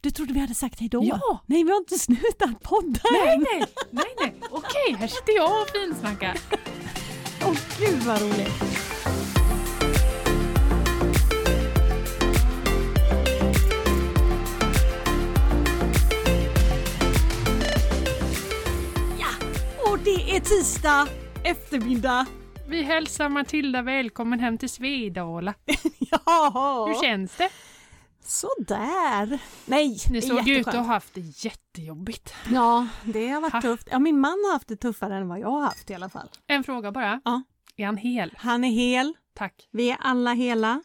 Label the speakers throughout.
Speaker 1: Du trodde vi hade sagt hej då?
Speaker 2: Ja.
Speaker 1: Nej, vi har inte slutat podda
Speaker 2: Nej, nej, nej, nej. Okej, här sitter jag och finsnackar.
Speaker 1: Åh gud vad roligt. Ja, och det är tisdag eftermiddag.
Speaker 2: Vi hälsar Matilda välkommen hem till Svedala.
Speaker 1: Ja,
Speaker 2: Hur känns det?
Speaker 1: Sådär. Nej,
Speaker 2: Ni såg ut att ha haft det jättejobbigt.
Speaker 1: Ja, det har varit
Speaker 2: Ha.
Speaker 1: tufft. Ja, min man har haft det tuffare än vad jag har haft i alla fall.
Speaker 2: En fråga bara.
Speaker 1: Ja.
Speaker 2: Är han hel?
Speaker 1: Han är hel,
Speaker 2: Tack.
Speaker 1: vi är alla hela.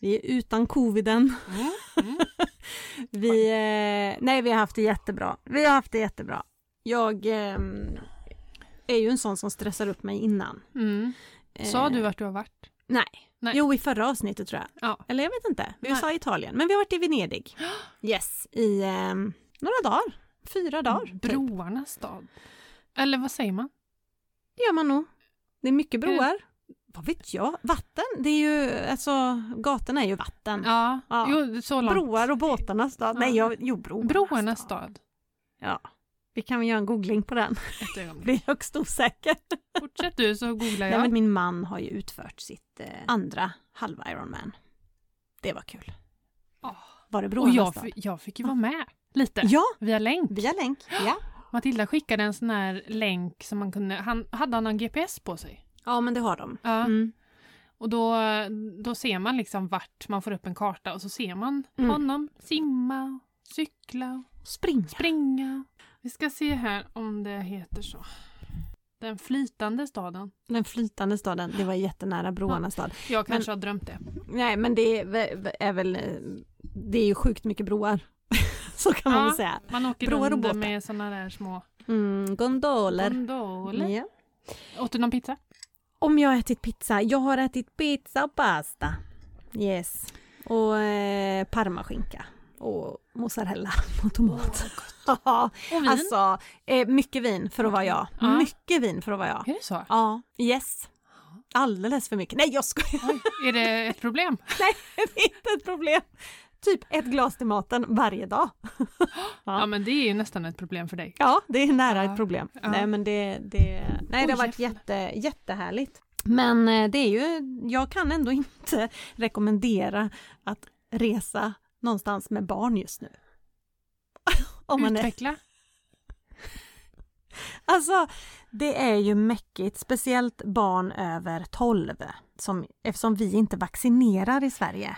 Speaker 1: Vi är utan coviden.
Speaker 2: Mm, mm.
Speaker 1: Vi, eh, nej, vi har haft det jättebra. Vi har haft det jättebra. Jag ehm, är ju en sån som stressar upp mig innan.
Speaker 2: Mm. Sa
Speaker 1: Eh,
Speaker 2: du vart du har varit?
Speaker 1: Nej.
Speaker 2: Nej.
Speaker 1: Jo, i förra avsnittet tror jag.
Speaker 2: Ja.
Speaker 1: Eller jag vet inte. Vi
Speaker 2: Nej.
Speaker 1: sa Italien, men vi har varit i Venedig. Yes, i ehm, några dagar. Fyra dagar. typ.
Speaker 2: Broarnas stad. Eller vad säger man?
Speaker 1: Det gör man nog. Det är mycket broar. Vad vet jag? Vatten? Det är ju, alltså, gatorna är ju vatten.
Speaker 2: Ja,
Speaker 1: Ja.
Speaker 2: Jo, så långt.
Speaker 1: Broar och båtarnas stad.
Speaker 2: Ja.
Speaker 1: Nej, jag, jo, broarnas,
Speaker 2: Broarnas stad.
Speaker 1: Ja. Vi kan väl göra en googling på den. Blir högst osäker.
Speaker 2: Fortsätt du så googlar
Speaker 1: Nej,
Speaker 2: jag.
Speaker 1: men min man har ju utfört sitt eh, andra halva Ironman. Det var kul.
Speaker 2: Åh.
Speaker 1: Var det
Speaker 2: Och
Speaker 1: broarnas
Speaker 2: jag, jag fick ju vara med lite.
Speaker 1: Ja,
Speaker 2: Via länk.
Speaker 1: via länk. Ja.
Speaker 2: Matilda skickade en sån här länk som man kunde, han, hade han en GPS på sig?
Speaker 1: ja, men det har de.
Speaker 2: Ja.
Speaker 1: Mm.
Speaker 2: Och då, då ser man liksom vart man får upp en karta och så ser man
Speaker 1: Mm.
Speaker 2: honom simma, cykla,
Speaker 1: Spring.
Speaker 2: springa. Vi ska se här om det heter så. Den flytande staden.
Speaker 1: Den flytande staden, det var jättenära broarnas stad.
Speaker 2: Jag kanske har drömt det.
Speaker 1: Nej, men det är, vä- är väl, det är ju sjukt mycket broar. Så kan man
Speaker 2: Ja.
Speaker 1: väl säga.
Speaker 2: Man åker
Speaker 1: Broar och
Speaker 2: runt
Speaker 1: båtar.
Speaker 2: med såna där små
Speaker 1: Mm, gondoler.
Speaker 2: gondoler.
Speaker 1: Ja.
Speaker 2: Åt du någon pizza?
Speaker 1: Om jag har ätit pizza? Jag har ätit pizza och pasta. Yes. Och eh, parmaskinka. Och mozzarella och tomat. Ja,
Speaker 2: Och vin?
Speaker 1: alltså eh, mycket vin för att vara jag.
Speaker 2: Ja.
Speaker 1: Mycket vin för att vara jag.
Speaker 2: är det så?
Speaker 1: Ja, yes. Alldeles för mycket. Nej, jag skojar.
Speaker 2: Oj, är det ett problem?
Speaker 1: Nej, det är inte ett problem. Typ ett glas till maten varje dag.
Speaker 2: Ja. men det är ju nästan ett problem för dig.
Speaker 1: Ja, det är nära
Speaker 2: Ja.
Speaker 1: ett problem.
Speaker 2: Ja.
Speaker 1: Nej, men det, det, nej, det har varit jätte, jättehärligt. Men eh, det är ju, jag kan ändå inte rekommendera att resa någonstans med barn just nu. Om man är,
Speaker 2: Utveckla.
Speaker 1: alltså, det är ju mäckigt, speciellt barn över 12, som, eftersom vi inte vaccinerar i Sverige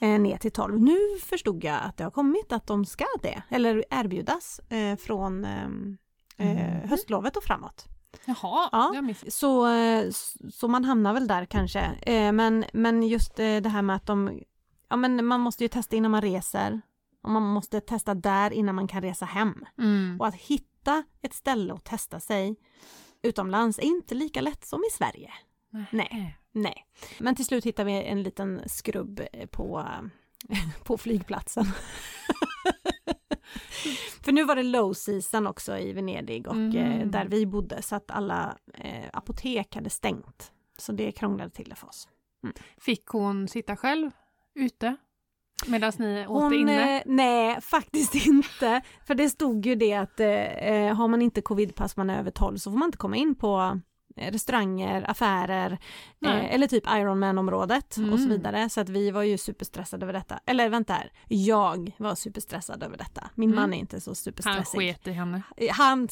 Speaker 1: eh, ner till 12. Nu förstod jag att det har kommit att de ska det, eller erbjudas eh, från ehm, eh,
Speaker 2: Mhm.
Speaker 1: höstlovet och framåt.
Speaker 2: Jaha,
Speaker 1: Ja. Så, eh, så man hamnar väl där kanske. Eh, Men, men just eh, det här med att de, ja men man måste ju testa innan man reser. Och man måste testa där innan man kan resa hem.
Speaker 2: Mm.
Speaker 1: Och att hitta ett ställe att testa sig utomlands är inte lika lätt som i Sverige. Nej. Nej. Men till slut hittade vi en liten skrubb eh, på, på flygplatsen. För nu var det low season också i Venedig och
Speaker 2: Mm.
Speaker 1: eh, där vi bodde så att alla eh, apotek hade stängt. Så det krånglade till det för oss.
Speaker 2: Fick hon sitta själv ute? Medan ni åt
Speaker 1: Hon,
Speaker 2: inne?
Speaker 1: eh, nej, faktiskt inte. För det stod ju det att eh, har man inte covidpass, man är över 12, så får man inte komma in på eh, restauranger, affärer eh, eller typ Ironman-området och så
Speaker 2: Mm.
Speaker 1: vidare. Så att vi var ju superstressade över detta. Eller vänta här, jag var superstressad över detta. Min
Speaker 2: Mm.
Speaker 1: man är inte så
Speaker 2: Han
Speaker 1: superstressig.
Speaker 2: sket i henne.
Speaker 1: Han,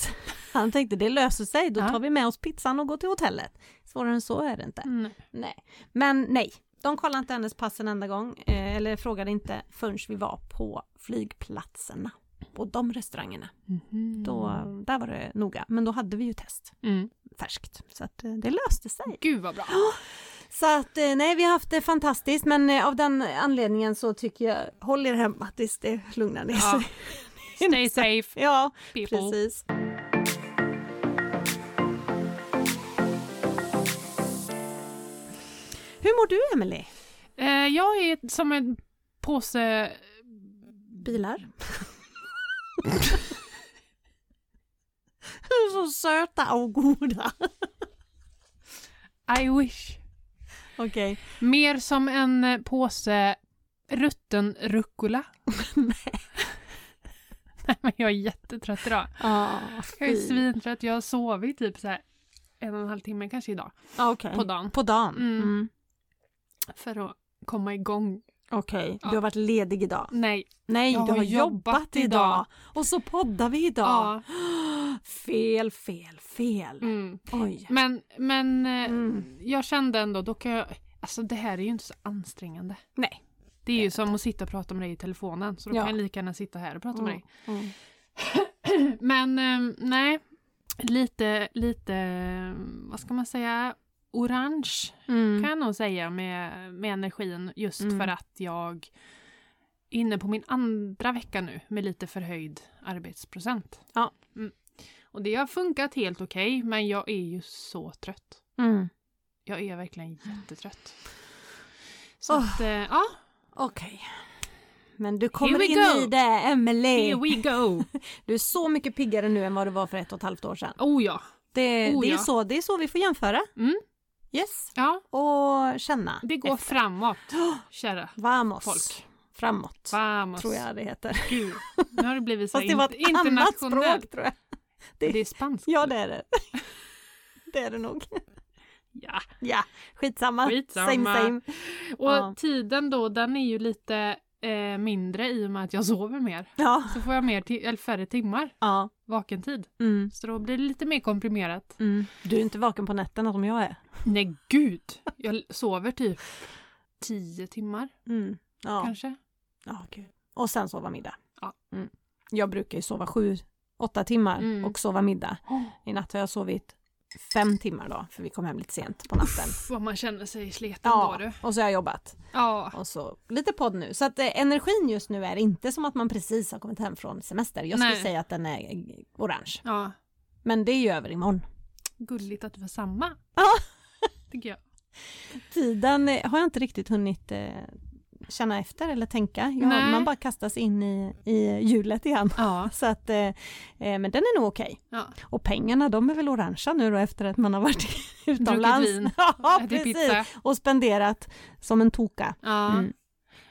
Speaker 1: han tänkte det löser sig, då
Speaker 2: Ja.
Speaker 1: tar vi med oss pizzan och går till hotellet. Svårare än så är det inte.
Speaker 2: Mm.
Speaker 1: Nej. Men nej, de kollade inte hennes pass en enda gång, eh, eller frågade inte förrän vi var på flygplatserna. På de restaurangerna.
Speaker 2: Mhm.
Speaker 1: Då, där var det noga, men då hade vi ju test
Speaker 2: Mm.
Speaker 1: färskt. Så att eh, det löste sig.
Speaker 2: Gud vad bra.
Speaker 1: Så att eh, nej, vi har haft det fantastiskt, men av den anledningen så tycker jag, håll er hemma tills det lugnar ner
Speaker 2: Ja.
Speaker 1: sig.
Speaker 2: Stay safe
Speaker 1: Ja,
Speaker 2: people.
Speaker 1: precis. Hur mår du, Emily?
Speaker 2: Eh, jag är som en påse...
Speaker 1: Bilar? så söta och goda.
Speaker 2: I wish.
Speaker 1: Okej.
Speaker 2: Mer som en eh, påse rutten rucola. Men jag är jättetrött idag.
Speaker 1: Ja,
Speaker 2: Jag är svintrött. Jag har sovit typ så här en och en halv timme kanske idag.
Speaker 1: Ja, okej.
Speaker 2: På dagen.
Speaker 1: På dagen?
Speaker 2: Mm.
Speaker 1: Mm.
Speaker 2: För att komma igång.
Speaker 1: Okej,
Speaker 2: Ja.
Speaker 1: du har varit ledig idag.
Speaker 2: Nej.
Speaker 1: Nej,
Speaker 2: Jag
Speaker 1: du
Speaker 2: har
Speaker 1: har jobbat,
Speaker 2: jobbat
Speaker 1: idag.
Speaker 2: idag.
Speaker 1: Och så poddar vi idag.
Speaker 2: Ja.
Speaker 1: Fel, fel, fel.
Speaker 2: Mm.
Speaker 1: Oj.
Speaker 2: Men, men eh,
Speaker 1: Mm.
Speaker 2: jag kände ändå, då kan jag... Alltså det här är ju inte så ansträngande.
Speaker 1: Nej.
Speaker 2: Det är ju som att sitta och prata med dig i telefonen. Så då
Speaker 1: Ja.
Speaker 2: kan jag lika gärna sitta här och prata med dig.
Speaker 1: Mm.
Speaker 2: Men eh, nej, lite, lite, vad ska man säga, orange
Speaker 1: Mm.
Speaker 2: kan jag nog säga med, med energin just
Speaker 1: Mm.
Speaker 2: för att jag är inne på min andra vecka nu med lite förhöjd arbetsprocent.
Speaker 1: Ja.
Speaker 2: Mm. Och det har funkat helt okej men jag är ju så trött.
Speaker 1: Mm.
Speaker 2: Jag är verkligen jättetrött. Så
Speaker 1: Åh.
Speaker 2: att, eh, ja,
Speaker 1: Okej. Men du kommer in
Speaker 2: go.
Speaker 1: i det, Emelie.
Speaker 2: here we go!
Speaker 1: Du är så mycket piggare nu än vad du var för ett och ett halvt år sedan.
Speaker 2: Oh ja.
Speaker 1: Det,
Speaker 2: Oh,
Speaker 1: det, är, så, det är så vi får jämföra.
Speaker 2: Mm.
Speaker 1: Yes.
Speaker 2: Ja,
Speaker 1: Och känna.
Speaker 2: det går
Speaker 1: efter.
Speaker 2: framåt, kära
Speaker 1: Vamos.
Speaker 2: folk.
Speaker 1: Framåt.
Speaker 2: Vamos.
Speaker 1: Tror jag det heter.
Speaker 2: Gud, nu har det blivit så
Speaker 1: Fast det var ett annat
Speaker 2: internationellt.
Speaker 1: språk tror jag.
Speaker 2: Det är spanskt.
Speaker 1: Ja det är det. Det är det nog.
Speaker 2: Ja.
Speaker 1: Ja, skitsamma.
Speaker 2: Skitsamma.
Speaker 1: Same same.
Speaker 2: Och
Speaker 1: Ja.
Speaker 2: tiden då, den är ju lite eh, mindre i och med att jag sover mer.
Speaker 1: Ja.
Speaker 2: Så får jag mer ti- eller färre timmar
Speaker 1: Ja.
Speaker 2: vakentid.
Speaker 1: Mm.
Speaker 2: Så då blir det lite mer komprimerat.
Speaker 1: Mm. Du är inte vaken på nätterna som jag är.
Speaker 2: Nej gud! Jag sover typ tio timmar
Speaker 1: Mm. Ja.
Speaker 2: kanske.
Speaker 1: ja, gud. Och sen sova middag.
Speaker 2: Ja.
Speaker 1: Mm. Jag brukar ju sova sju, åtta timmar
Speaker 2: Mm.
Speaker 1: och sova middag. I natt har jag sovit fem timmar då, för vi kom hem lite sent på natten.
Speaker 2: Uff, vad man känner sig sliten
Speaker 1: Ja,
Speaker 2: då du.
Speaker 1: och så har jag jobbat.
Speaker 2: Ja.
Speaker 1: Och så lite podd nu. Så att eh, energin just nu är inte som att man precis har kommit hem från semester. Jag skulle
Speaker 2: Nej.
Speaker 1: säga att den är orange.
Speaker 2: ja.
Speaker 1: Men det är ju över imorgon.
Speaker 2: Gulligt att du var samma.
Speaker 1: Ja.
Speaker 2: Tycker jag.
Speaker 1: Tiden eh, har jag inte riktigt hunnit eh, känna efter eller tänka.
Speaker 2: Nej.
Speaker 1: man bara kastas in i, i hjulet igen.
Speaker 2: Ja.
Speaker 1: Så att, eh, eh, men den är nog okej.
Speaker 2: ja.
Speaker 1: Och pengarna de är väl orangea nu då efter att man har varit utomlands.
Speaker 2: vin,
Speaker 1: ja, precis.
Speaker 2: pizza.
Speaker 1: Och spenderat som en toka.
Speaker 2: Ja.
Speaker 1: Mm.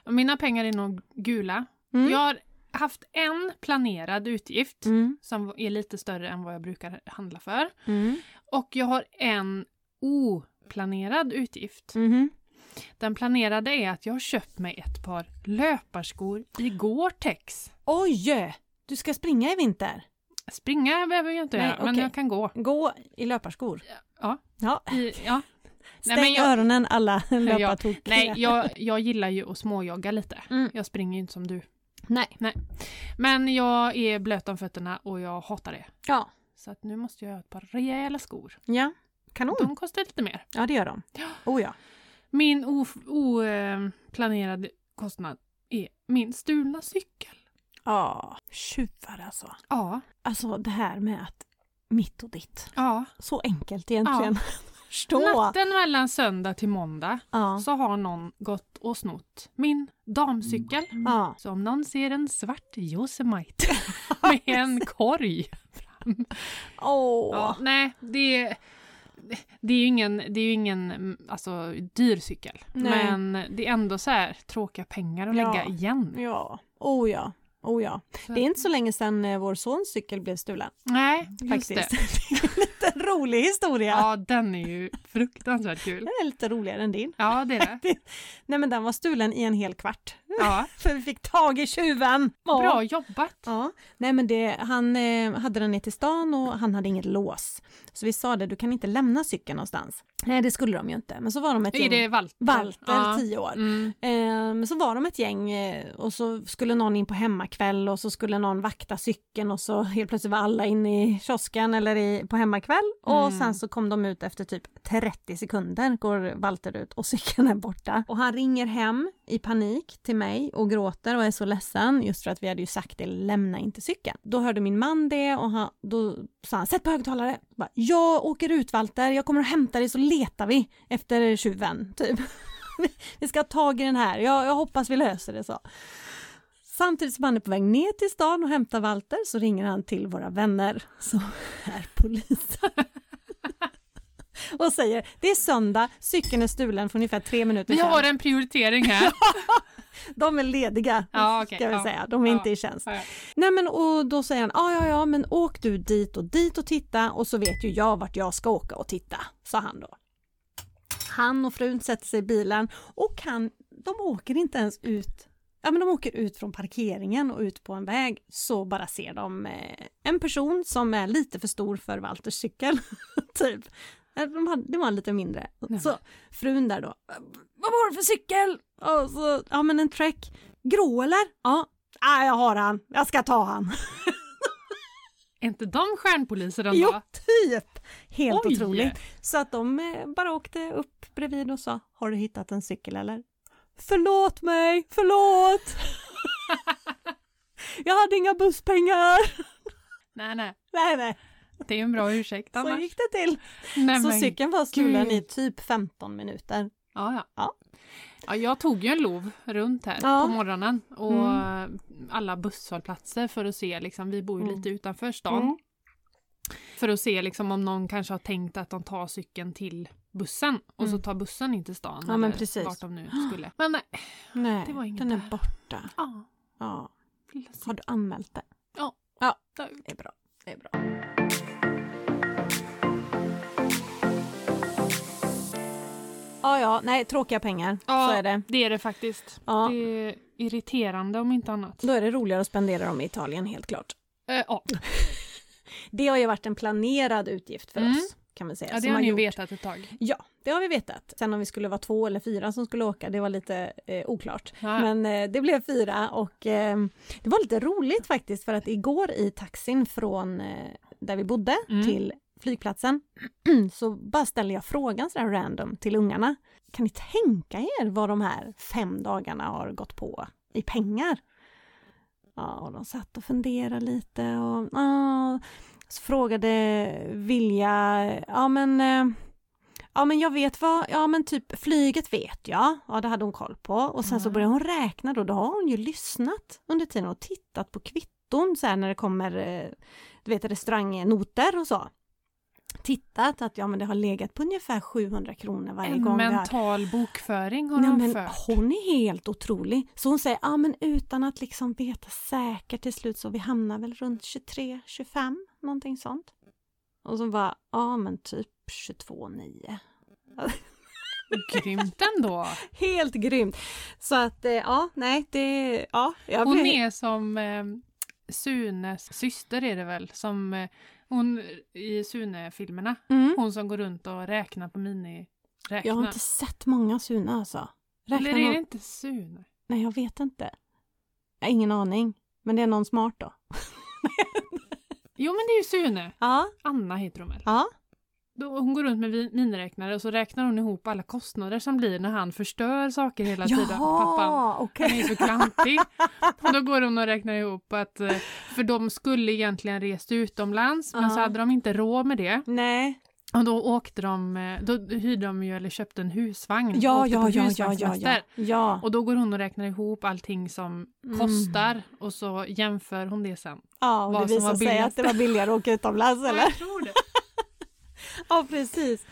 Speaker 2: Mina pengar är nog gula.
Speaker 1: Mm.
Speaker 2: Jag har haft en planerad utgift
Speaker 1: Mm.
Speaker 2: som är lite större än vad jag brukar handla för.
Speaker 1: Mm.
Speaker 2: Och jag har en oplanerad utgift. Den planerade är att jag har köpt mig ett par löparskor i Gore-Tex.
Speaker 1: Oj! Du ska springa i vinter.
Speaker 2: Springa behöver jag inte
Speaker 1: Nej,
Speaker 2: göra, men
Speaker 1: okej.
Speaker 2: jag kan gå.
Speaker 1: Gå i löparskor.
Speaker 2: Ja.
Speaker 1: Ja.
Speaker 2: I, ja.
Speaker 1: Stäng
Speaker 2: men jag-
Speaker 1: öronen alla löpartokiga.
Speaker 2: Nej, jag, jag gillar ju att småjogga lite.
Speaker 1: Mm.
Speaker 2: Jag springer ju inte som du.
Speaker 1: Nej.
Speaker 2: Men jag är blöt om fötterna och jag hatar det.
Speaker 1: Ja.
Speaker 2: Så att nu måste jag ha ett par rejäla skor.
Speaker 1: Ja. Kanon.
Speaker 2: De kostar lite mer.
Speaker 1: Ja det gör de. Oh ja.
Speaker 2: Min oplanerade kostnad är min stulna cykel.
Speaker 1: Ja. Tjuvar alltså.
Speaker 2: Ja,
Speaker 1: Alltså det här med att mitt och ditt.
Speaker 2: ja.
Speaker 1: Så enkelt egentligen. Förstå.
Speaker 2: Natten mellan söndag till måndag
Speaker 1: Ja.
Speaker 2: så har någon gått och snott min damcykel.
Speaker 1: Ja.
Speaker 2: Så om någon ser en svart Yosemite med en korg fram.
Speaker 1: Åh.
Speaker 2: Ja, nej, det, det är ju ingen, det är ingen alltså, dyr cykel.
Speaker 1: Nej.
Speaker 2: Men det är ändå så här tråkiga pengar att
Speaker 1: Ja.
Speaker 2: lägga igen.
Speaker 1: Ja. Oh ja. Oh ja.
Speaker 2: Så-
Speaker 1: Det är inte så länge sedan eh, vår sons cykel blev stulen.
Speaker 2: Nej,
Speaker 1: Faktiskt.
Speaker 2: det.
Speaker 1: lite rolig historia.
Speaker 2: Ja, den är ju fruktansvärt kul.
Speaker 1: Den är lite roligare än din.
Speaker 2: Ja, det är det.
Speaker 1: Nej men den var stulen i en hel kvart.
Speaker 2: Ja,
Speaker 1: För vi fick tag i tjuven. Ja.
Speaker 2: bra jobbat.
Speaker 1: Ja, nej men det, han eh, hade den ner till stan och han hade inget lås. Så vi sa det, du kan inte lämna cykeln någonstans. Nej det skulle de ju inte, men så var de ett
Speaker 2: Är
Speaker 1: gäng.
Speaker 2: det Walter?
Speaker 1: Walter,
Speaker 2: Ja.
Speaker 1: tio år.
Speaker 2: Mm.
Speaker 1: Eh, så var de ett gäng eh, och så skulle någon in på hemmakväll och så skulle någon vakta cykeln och så helt plötsligt var alla inne i kiosken eller i, på hemmakväll och
Speaker 2: Mm.
Speaker 1: sen så kom de ut efter typ 30 sekunder går Walter ut och cykeln är borta. Och han ringer hem i panik till mig och gråter och är så ledsen just för att vi hade ju sagt det, lämna inte cykeln. Då hörde min man det och han, då sa han sätt på högtalare. Bara, jag åker ut Walter, jag kommer och hämtar dig så letar vi efter tjuven. Typ. vi ska ha tag i den här, jag, jag hoppas vi löser det så. Samtidigt som han är på väg ner till stan och hämtar Walter så ringer han till våra vänner som är polisen. och säger det är söndag, cykeln är stulen för ungefär tre minuter
Speaker 2: Vi
Speaker 1: sedan.
Speaker 2: har en prioritering här.
Speaker 1: De är lediga,
Speaker 2: Ja, okej,
Speaker 1: ska vi
Speaker 2: ja,
Speaker 1: säga. De är
Speaker 2: ja,
Speaker 1: inte i tjänst.
Speaker 2: Ja, ja.
Speaker 1: Nej men och då säger han, ja ja ja men åk du dit och dit och titta och så vet ju jag vart jag ska åka och titta, sa han då. Han och frun sätter sig i bilen och han, de åker inte ens ut, ja men de åker ut från parkeringen och ut på en väg så bara ser de eh, en person som är lite för stor för Walters cykel, typ. Eh, De hade, det var lite mindre.
Speaker 2: Nej.
Speaker 1: Så frun där då, vad var det för cykel? Och så, ja men en Trek. Grå eller? Ja, ah, jag har han, jag ska ta han.
Speaker 2: Är inte de stjärnpoliser ändå?
Speaker 1: Jo, typ! Helt
Speaker 2: Oj.
Speaker 1: otroligt. Så att de eh, bara åkte upp bredvid och sa, har du hittat en cykel eller? Förlåt mig, förlåt! jag hade inga busspengar!
Speaker 2: Nej, nej.
Speaker 1: nej, nej,
Speaker 2: Det är en bra ursäkt
Speaker 1: så
Speaker 2: annars.
Speaker 1: gick det till.
Speaker 2: Nej,
Speaker 1: så cykeln var stulen i typ 15 minuter.
Speaker 2: Ja, ja.
Speaker 1: Ja.
Speaker 2: ja, jag tog ju en lov runt här
Speaker 1: Ja.
Speaker 2: på morgonen och
Speaker 1: Mm.
Speaker 2: alla busshållplatser för att se, liksom, vi bor ju
Speaker 1: Mm.
Speaker 2: lite utanför stan,
Speaker 1: Mm.
Speaker 2: för att se liksom, om någon kanske har tänkt att de tar cykeln till bussen och så
Speaker 1: Mm.
Speaker 2: tar bussen in till stan.
Speaker 1: Ja, men precis.
Speaker 2: Vart de nu skulle. Men nej,
Speaker 1: Nej,
Speaker 2: Det var inget
Speaker 1: den är borta.
Speaker 2: ja.
Speaker 1: Ja. Har du anmält det?
Speaker 2: Ja.
Speaker 1: Ja, det är bra. Det är bra. Ja, ja, nej, tråkiga pengar.
Speaker 2: Ja,
Speaker 1: Så är det.
Speaker 2: Det är det faktiskt.
Speaker 1: Ja.
Speaker 2: Det är irriterande om inte annat.
Speaker 1: Då är det roligare att spendera dem i Italien, helt klart.
Speaker 2: Eh, ja.
Speaker 1: Det har ju varit en planerad utgift för
Speaker 2: Mm.
Speaker 1: oss, kan man säga.
Speaker 2: ja, det har ni
Speaker 1: gjort-
Speaker 2: vetat ett tag.
Speaker 1: Ja, det har vi vetat. Sen om vi skulle vara två eller fyra som skulle åka, det var lite eh, oklart.
Speaker 2: Ja.
Speaker 1: Men eh, det blev fyra och eh, det var lite roligt faktiskt för att igår i taxin från eh, där vi bodde
Speaker 2: Mm.
Speaker 1: till flygplatsen så bara ställer jag frågan sådär random till ungarna. Kan ni tänka er vad de här fem dagarna har gått på i pengar? Ja, och de satt och funderade lite och ja, så frågade Vilja, ja men eh, Ja men jag vet vad, ja men typ flyget vet jag, ja det hade hon koll på och sen så
Speaker 2: Mm.
Speaker 1: började hon räkna då, då har hon ju lyssnat under tiden och tittat på kvitton så här när det kommer, eh, du vet restaurangnoter och så. Tittat att ja men det har legat på ungefär 700 kronor varje
Speaker 2: En
Speaker 1: gång har
Speaker 2: mental bokföring har
Speaker 1: Nej,
Speaker 2: de
Speaker 1: men
Speaker 2: fört.
Speaker 1: hon är helt otrolig. Så hon säger, ja men utan att liksom veta säkert till slut så vi hamnar väl runt 23, 25, någonting sånt. Och så bara, ja men typ 22, 9.
Speaker 2: Grymt ändå.
Speaker 1: Helt grymt! Så att eh, ja, nej det, ja. Jag
Speaker 2: Hon
Speaker 1: blev-
Speaker 2: är som eh, Sunes syster är det väl, som eh, hon i Sune-filmerna.
Speaker 1: Mm.
Speaker 2: Hon som går runt och räknar på miniräknar.
Speaker 1: Jag har inte sett många Sune alltså. Räknar
Speaker 2: Eller är
Speaker 1: någon-
Speaker 2: det inte Sune?
Speaker 1: Nej, jag vet inte. Jag har ingen aning. Men det är någon smart då.
Speaker 2: Jo men det är ju Sune.
Speaker 1: Ja,
Speaker 2: Anna heter hon väl?
Speaker 1: ja.
Speaker 2: Då, hon går runt med miniräknare och så räknar hon ihop alla kostnader som blir när han förstör saker hela tiden. Pappan.
Speaker 1: Jaha, okej.
Speaker 2: Han är så klantig. Och då går hon och räknar ihop att eh, för de skulle egentligen rest utomlands men så hade de inte råd med det.
Speaker 1: Nej.
Speaker 2: Och då åkte de, eh, då hyrde de ju eller köpte en husvagn.
Speaker 1: Ja, ja, ja, ja, ja, ja. Ja.
Speaker 2: Och då går hon och räknar ihop allting som
Speaker 1: Mm.
Speaker 2: kostar och så jämför hon det sen.
Speaker 1: Ja, och
Speaker 2: vad
Speaker 1: det
Speaker 2: var
Speaker 1: sig att det var billigare att åka utomlands eller?
Speaker 2: Jag tror det.
Speaker 1: Ja, precis.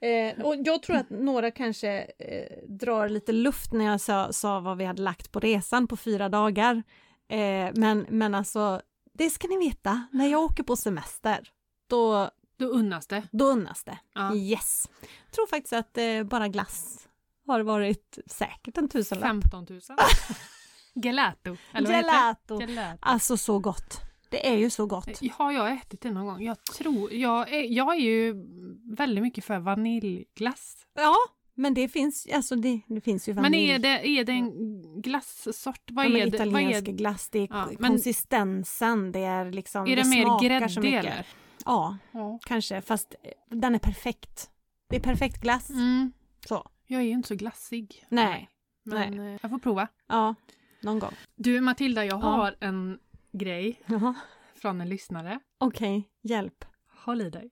Speaker 1: Eh, och jag tror att några kanske eh, drar lite luft när jag sa, sa vad vi hade lagt på resan på fyra dagar. Eh, men, men alltså, det ska ni veta, när jag åker på semester, då,
Speaker 2: Då unnas det.
Speaker 1: då unnas det.
Speaker 2: Ja.
Speaker 1: Yes. Jag tror faktiskt att eh, bara glass har varit säkert en tusenlapp.
Speaker 2: 15 000. Gelato. Eller vad
Speaker 1: Gelato.
Speaker 2: det? Gelato.
Speaker 1: Alltså så gott. Det är ju så gott.
Speaker 2: Har jag ätit det någon gång? Jag tror, jag är, jag är ju väldigt mycket för vaniljglass.
Speaker 1: Ja, men det finns, alltså det, det finns ju
Speaker 2: Men
Speaker 1: vanilj.
Speaker 2: är det, är det en glassort? Vad
Speaker 1: ja, men
Speaker 2: är det? Vad
Speaker 1: italiensk
Speaker 2: är,
Speaker 1: glass, det är
Speaker 2: Ja, men-
Speaker 1: konsistensen, det är liksom,
Speaker 2: är det, mer
Speaker 1: smakar så
Speaker 2: gräddig
Speaker 1: mycket.
Speaker 2: eller?
Speaker 1: Ja,
Speaker 2: Ja.
Speaker 1: kanske, fast eh, den är perfekt. Det är perfekt glass.
Speaker 2: Mm.
Speaker 1: Så,
Speaker 2: Jag är ju inte så glassig.
Speaker 1: Nej.
Speaker 2: Men eh, jag får prova.
Speaker 1: ja, någon gång.
Speaker 2: Du Matilda, jag
Speaker 1: Ja.
Speaker 2: har en grej
Speaker 1: Jaha,
Speaker 2: från en lyssnare.
Speaker 1: okej, hjälp.
Speaker 2: Håll i dig.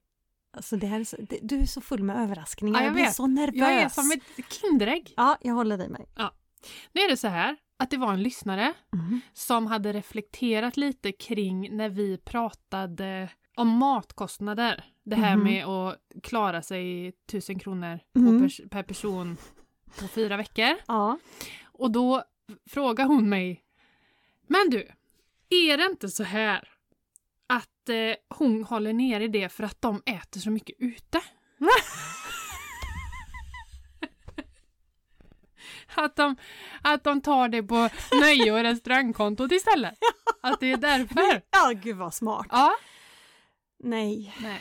Speaker 1: Alltså det här är så, det, du är så full med överraskningar,
Speaker 2: Ja, jag
Speaker 1: jag, blir
Speaker 2: vet.
Speaker 1: så nervös.
Speaker 2: Jag är som ett Kinderägg.
Speaker 1: Ja, jag håller i mig.
Speaker 2: Nu är det så här att det var en lyssnare
Speaker 1: Mm.
Speaker 2: som hade reflekterat lite kring när vi pratade om matkostnader. Det här
Speaker 1: Mhm.
Speaker 2: med att klara sig tusen kronor på pers- per person på fyra veckor.
Speaker 1: Ja.
Speaker 2: Och då frågar hon mig. Men du, är det inte så här att eh, hon håller nere det för att de äter så mycket ute? att, de, att de tar det på nöje och restaurangkontot istället? Att det är därför?
Speaker 1: Ja, gud vad smart.
Speaker 2: Ja.
Speaker 1: Nej,
Speaker 2: Nej.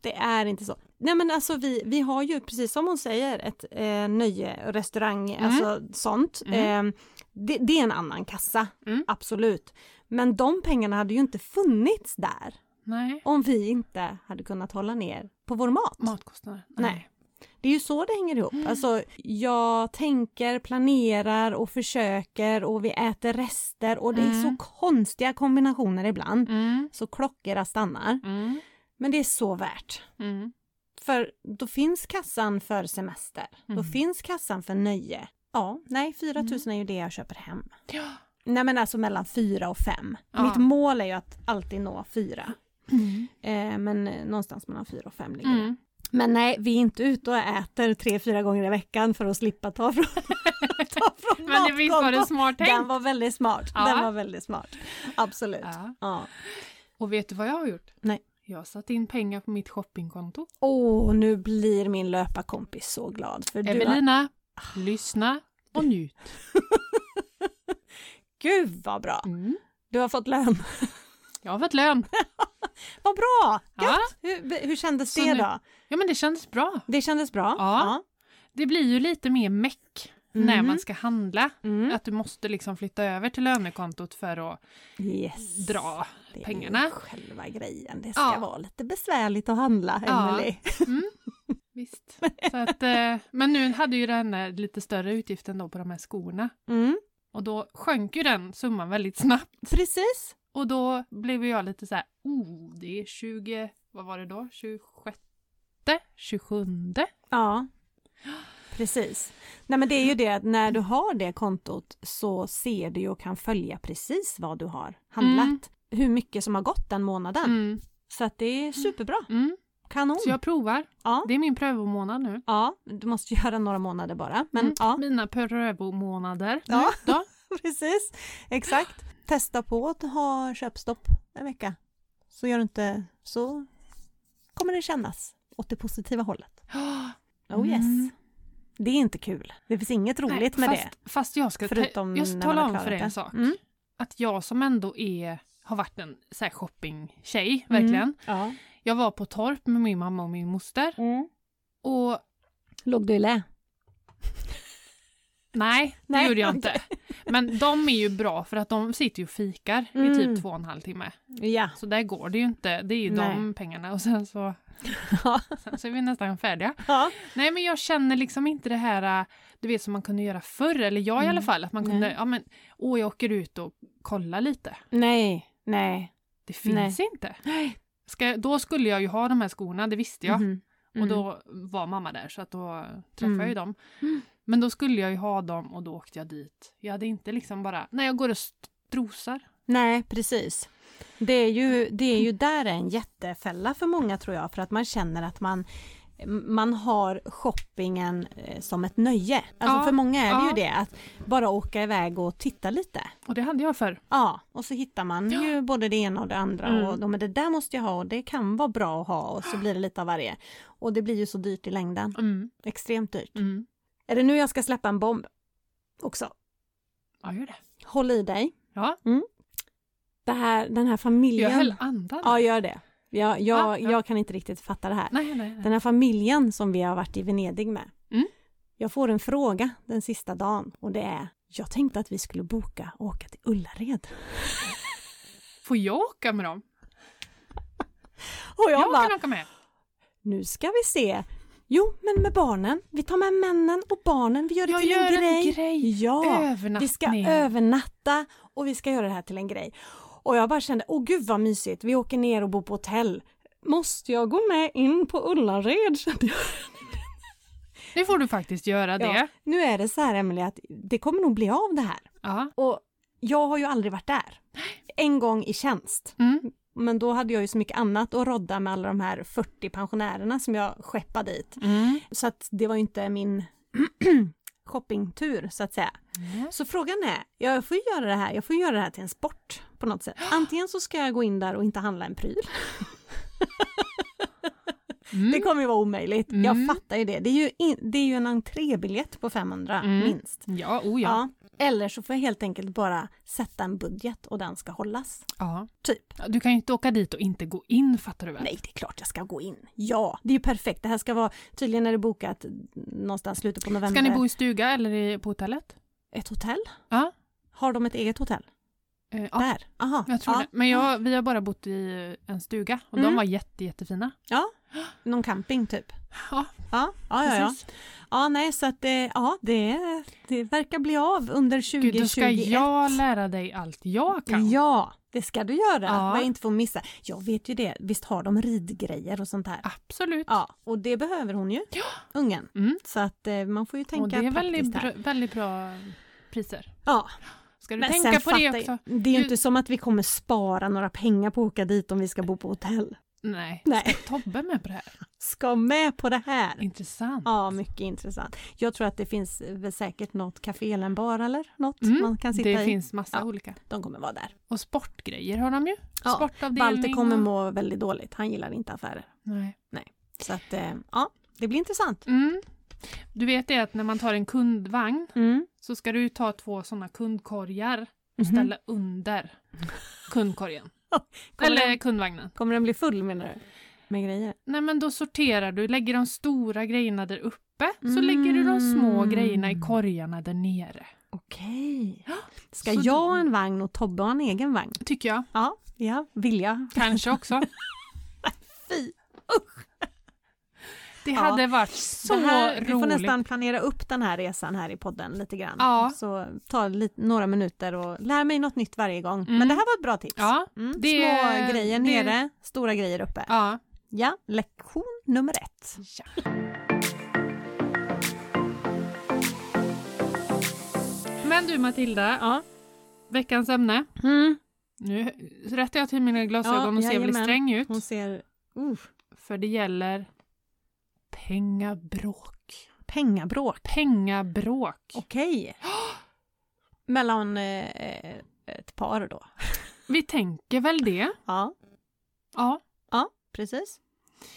Speaker 1: det är inte så. Nej men alltså vi, vi har ju precis som hon säger ett eh, nöje och restaurang,
Speaker 2: Mm.
Speaker 1: alltså sånt.
Speaker 2: Mm.
Speaker 1: Eh, det, det är en annan kassa,
Speaker 2: Mm.
Speaker 1: absolut. Men de pengarna hade ju inte funnits där
Speaker 2: Nej.
Speaker 1: om vi inte hade kunnat hålla ner på vår mat.
Speaker 2: Matkostnader?
Speaker 1: Nej. Det är ju så det hänger ihop.
Speaker 2: Mm.
Speaker 1: Alltså, jag tänker, planerar och försöker och vi äter rester och det är så
Speaker 2: Mm.
Speaker 1: konstiga kombinationer ibland.
Speaker 2: Mm.
Speaker 1: Så klockorna stannar.
Speaker 2: Mm.
Speaker 1: Men det är så värt.
Speaker 2: Mm.
Speaker 1: För då finns kassan för semester. Då
Speaker 2: Mm.
Speaker 1: finns kassan för nöje. Ja, nej 4 000 är ju det jag köper hem.
Speaker 2: Ja.
Speaker 1: Nej men alltså mellan 4 och 5.
Speaker 2: Ja.
Speaker 1: Mitt mål är ju att alltid nå 4.
Speaker 2: Mm.
Speaker 1: Eh, men någonstans mellan 4 och 5 ligger det.
Speaker 2: Mm.
Speaker 1: Men nej, vi är inte ute och äter 3-4 gånger i veckan för att slippa ta från, ta från
Speaker 2: Men det visst var det smart tänkt?
Speaker 1: Den var väldigt smart.
Speaker 2: Ja.
Speaker 1: Den var väldigt smart. Absolut.
Speaker 2: Ja.
Speaker 1: Ja.
Speaker 2: Och vet du vad jag har gjort?
Speaker 1: Nej.
Speaker 2: Jag har satt in pengar på mitt shoppingkonto.
Speaker 1: Åh, nu blir min löparkompis så glad. För du har...
Speaker 2: Evelina, lyssna och njut.
Speaker 1: Gud vad bra!
Speaker 2: Mm.
Speaker 1: Du har fått lön.
Speaker 2: Jag har fått lön.
Speaker 1: Vad bra!
Speaker 2: Ja.
Speaker 1: Hur, hur kändes
Speaker 2: Så
Speaker 1: det
Speaker 2: nu-
Speaker 1: då?
Speaker 2: ja, men det kändes bra.
Speaker 1: Det kändes bra?
Speaker 2: Ja. Det blir ju lite mer meck när
Speaker 1: Mhm.
Speaker 2: man ska handla.
Speaker 1: Mm.
Speaker 2: Att du måste liksom flytta över till lönekontot för att
Speaker 1: Yes.
Speaker 2: dra.
Speaker 1: Det är
Speaker 2: pengarna.
Speaker 1: ju själva grejen. Det ska
Speaker 2: Ja.
Speaker 1: vara lite besvärligt att handla,
Speaker 2: Ja.
Speaker 1: Emelie.
Speaker 2: Mm. Visst. Så att, eh, men nu hade ju den här lite större utgiften då på de här skorna.
Speaker 1: Mm.
Speaker 2: Och då sjönk ju den summan väldigt snabbt.
Speaker 1: Precis.
Speaker 2: Och då blev jag lite så här, oh, det är 20, vad var det då? 26? 27?
Speaker 1: Ja. Precis. Nej men det är ju det att när du har det kontot så ser du och kan följa precis vad du har handlat.
Speaker 2: Mm.
Speaker 1: Hur mycket som har gått den månaden.
Speaker 2: Mm.
Speaker 1: Så att det är superbra.
Speaker 2: Mm.
Speaker 1: Kanon.
Speaker 2: Så jag provar.
Speaker 1: Ja.
Speaker 2: Det är min prövomånad nu.
Speaker 1: ja, du måste göra några månader bara. Men
Speaker 2: Mm.
Speaker 1: ja,
Speaker 2: Mina prövomånader.
Speaker 1: Ja.
Speaker 2: Då?
Speaker 1: precis. Exakt. Testa på att ha köpstopp en vecka. Så gör du inte så kommer det kännas åt det positiva hållet. Oh yes.
Speaker 2: Mm.
Speaker 1: Det är inte kul. Det finns inget roligt med
Speaker 2: fast,
Speaker 1: det.
Speaker 2: Fast jag ska,
Speaker 1: Förutom
Speaker 2: jag ska tala om för dig en sak.
Speaker 1: Mm.
Speaker 2: Att jag som ändå är, har varit en så här shopping-tjej, verkligen.
Speaker 1: Mm. Ja.
Speaker 2: Jag var på torp med min mamma och min moster.
Speaker 1: Mm.
Speaker 2: Och
Speaker 1: Låg du i lä?
Speaker 2: Nej, det
Speaker 1: Nej,
Speaker 2: gjorde jag inte. Men de är ju bra för att de sitter ju och fikar i
Speaker 1: Mm.
Speaker 2: typ två och en halv timme.
Speaker 1: Ja.
Speaker 2: Så där går det ju inte. Det är ju de pengarna och sen så, sen så är vi nästan färdiga.
Speaker 1: ja.
Speaker 2: Nej men jag känner liksom inte det här, äh, du vet som man kunde göra förr, eller jag i alla
Speaker 1: Mm.
Speaker 2: fall, att man kunde,
Speaker 1: Nej.
Speaker 2: ja men, åh jag åker ut och kollar lite.
Speaker 1: Nej, nej.
Speaker 2: Det finns inte. Ska, då skulle jag ju ha de här skorna, det visste jag.
Speaker 1: Mhm.
Speaker 2: Och då var mamma där så att då träffade
Speaker 1: Mm.
Speaker 2: jag ju dem.
Speaker 1: Mm.
Speaker 2: Men då skulle jag ju ha dem och då åkte jag dit. Jag hade inte liksom bara, när jag går och strosar.
Speaker 1: Nej, precis. Det är, ju, det är ju där en jättefälla för många tror jag, för att man känner att man man har shoppingen eh, som ett nöje. Alltså
Speaker 2: Ja,
Speaker 1: för många är det
Speaker 2: ja.
Speaker 1: ju det, att bara åka iväg och titta lite.
Speaker 2: Och det hade jag förr.
Speaker 1: Ja, och så hittar man
Speaker 2: Ja.
Speaker 1: ju både det ena och det andra
Speaker 2: Mm.
Speaker 1: och men det där måste jag ha och det kan vara bra att ha och så blir det lite av varje. Och det blir ju så dyrt i längden.
Speaker 2: Mm.
Speaker 1: Extremt dyrt.
Speaker 2: Mm.
Speaker 1: Är det nu jag ska släppa en bomb? Också.
Speaker 2: Ja, gör det.
Speaker 1: Håll i dig.
Speaker 2: Ja,
Speaker 1: Det här, den här familjen.
Speaker 2: jag höll andan.
Speaker 1: Ja, gör det. Jag, jag,
Speaker 2: Ja, ja.
Speaker 1: jag kan inte riktigt fatta det här.
Speaker 2: Nej, nej, nej.
Speaker 1: Den här familjen som vi har varit i Venedig med.
Speaker 2: Mm.
Speaker 1: Jag får en fråga den sista dagen och det är Jag tänkte att vi skulle boka och åka till Ullared.
Speaker 2: Får jag åka med dem?
Speaker 1: Och jag,
Speaker 2: Jag,
Speaker 1: bara,
Speaker 2: kan åka med.
Speaker 1: nu ska vi se. Jo, men med barnen. Vi tar med männen och barnen. Vi gör det
Speaker 2: Jag
Speaker 1: till
Speaker 2: gör
Speaker 1: en
Speaker 2: en
Speaker 1: grej.
Speaker 2: grej.
Speaker 1: Ja, vi ska övernatta och vi ska göra det här till en grej. Och jag bara kände, åh gud vad mysigt. Vi åker ner och bor på hotell. Måste jag gå med in på Ullared? kände jag.
Speaker 2: Nu får du faktiskt göra det.
Speaker 1: Ja, nu är det så här Emelie att det kommer nog bli av det här.
Speaker 2: Ja.
Speaker 1: Och jag har ju aldrig varit där. En gång i tjänst.
Speaker 2: Mm.
Speaker 1: Men då hade jag ju så mycket annat att rodda med alla de här 40 pensionärerna som jag skeppade dit.
Speaker 2: Mm.
Speaker 1: Så att det var ju inte min shoppingtur så att säga.
Speaker 2: Mm.
Speaker 1: Så frågan är, jag får ju göra det här, jag får göra det här till en sport på något sätt. Antingen så ska jag gå in där och inte handla en pryl.
Speaker 2: Mm.
Speaker 1: Det kommer ju vara omöjligt.
Speaker 2: Mm.
Speaker 1: Jag fattar ju det. Det är ju, in, det är ju en entrébiljett på 500
Speaker 2: Mm.
Speaker 1: minst.
Speaker 2: Ja, oh ja.
Speaker 1: Ja. Eller så får jag helt enkelt bara sätta en budget och den ska hållas.
Speaker 2: ja.
Speaker 1: Typ.
Speaker 2: Du kan ju inte åka dit och inte gå in, fattar du väl?
Speaker 1: Nej, det är klart jag ska gå in. Ja, det är ju perfekt. Det här ska vara, tydligen är det bokat någonstans slutet på november.
Speaker 2: Ska ni bo i stuga eller på hotellet?
Speaker 1: Ett hotell?
Speaker 2: Ja.
Speaker 1: Har de ett eget hotell?
Speaker 2: Eh, ja,
Speaker 1: Där? Aha.
Speaker 2: jag tror
Speaker 1: ja.
Speaker 2: det. Men jag, vi har bara bott i en stuga och de
Speaker 1: Mm.
Speaker 2: var jätte, jättefina.
Speaker 1: Ja, någon camping typ.
Speaker 2: Ja,
Speaker 1: Ja, ja, ja. ja. ja nej, så att det, ja, det, det verkar bli av under 2021.
Speaker 2: Gud, då ska jag lära dig allt jag kan.
Speaker 1: Ja, det ska du göra.
Speaker 2: Ja.
Speaker 1: Vad jag inte får missa. Jag vet ju det, visst har de ridgrejer och sånt här?
Speaker 2: Absolut.
Speaker 1: Ja, och det behöver hon ju, ungen.
Speaker 2: Mm.
Speaker 1: Så att eh, man får ju tänka
Speaker 2: Och det är väldigt bra, väldigt bra priser.
Speaker 1: Ja,
Speaker 2: Ska du
Speaker 1: men
Speaker 2: tänka på det också?
Speaker 1: jag- Det är ju
Speaker 2: Du-
Speaker 1: inte som att vi kommer spara några pengar på att åka dit om vi ska bo på hotell.
Speaker 2: Nej.
Speaker 1: Nej.
Speaker 2: Ska Tobbe med på det här?
Speaker 1: Ska med på det här.
Speaker 2: Intressant.
Speaker 1: Ja, mycket intressant. Jag tror att det finns väl säkert något café eller en bar eller något
Speaker 2: Mm,
Speaker 1: man kan sitta
Speaker 2: det
Speaker 1: i.
Speaker 2: finns massa
Speaker 1: Ja.
Speaker 2: olika.
Speaker 1: De kommer vara där.
Speaker 2: Och sportgrejer har de ju.
Speaker 1: Ja,
Speaker 2: Sportavdelning.
Speaker 1: Walter kommer må väldigt dåligt. Han gillar inte affärer.
Speaker 2: Nej.
Speaker 1: Så att, eh, ja, det blir intressant.
Speaker 2: Mm. Du vet det att när man tar en kundvagn
Speaker 1: Mm.
Speaker 2: så ska du ta två sådana kundkorgar och
Speaker 1: Mhm.
Speaker 2: ställa under kundkorgen. Eller
Speaker 1: den-
Speaker 2: kundvagnen.
Speaker 1: Kommer den bli full menar du? Med grejer?
Speaker 2: Nej men då sorterar du, lägger de stora grejerna där uppe så
Speaker 1: Mm.
Speaker 2: lägger du de små grejerna i korgarna där nere.
Speaker 1: Okej. Ska
Speaker 2: Så
Speaker 1: jag ha en vagn och Tobbe ha en egen vagn?
Speaker 2: Tycker jag.
Speaker 1: Ja, ja, vill jag.
Speaker 2: Kanske också.
Speaker 1: Fy!
Speaker 2: Det
Speaker 1: Ja.
Speaker 2: hade varit så
Speaker 1: här, vi får
Speaker 2: roligt.
Speaker 1: nästan planera upp den här resan här i podden lite grann.
Speaker 2: Ja.
Speaker 1: Så ta lite, några minuter och lär mig något nytt varje gång.
Speaker 2: Mm.
Speaker 1: Men det här var ett bra tips.
Speaker 2: Ja,
Speaker 1: Mm.
Speaker 2: det-
Speaker 1: Små grejer
Speaker 2: det-
Speaker 1: nere, stora grejer uppe.
Speaker 2: ja.
Speaker 1: Ja, lektion nummer ett.
Speaker 2: ja. Men du Matilda,
Speaker 1: Ja.
Speaker 2: veckans ämne.
Speaker 1: Mm.
Speaker 2: Nu rättar jag till mina glasögon
Speaker 1: Ja,
Speaker 2: och ser väldigt sträng ut.
Speaker 1: Hon ser uh,
Speaker 2: För det gäller pengabråk.
Speaker 1: pengabråk.
Speaker 2: Pengabråk.
Speaker 1: Okej. Mellan eh, ett par då.
Speaker 2: Vi tänker väl det?
Speaker 1: Ja,
Speaker 2: Ja,
Speaker 1: ja precis.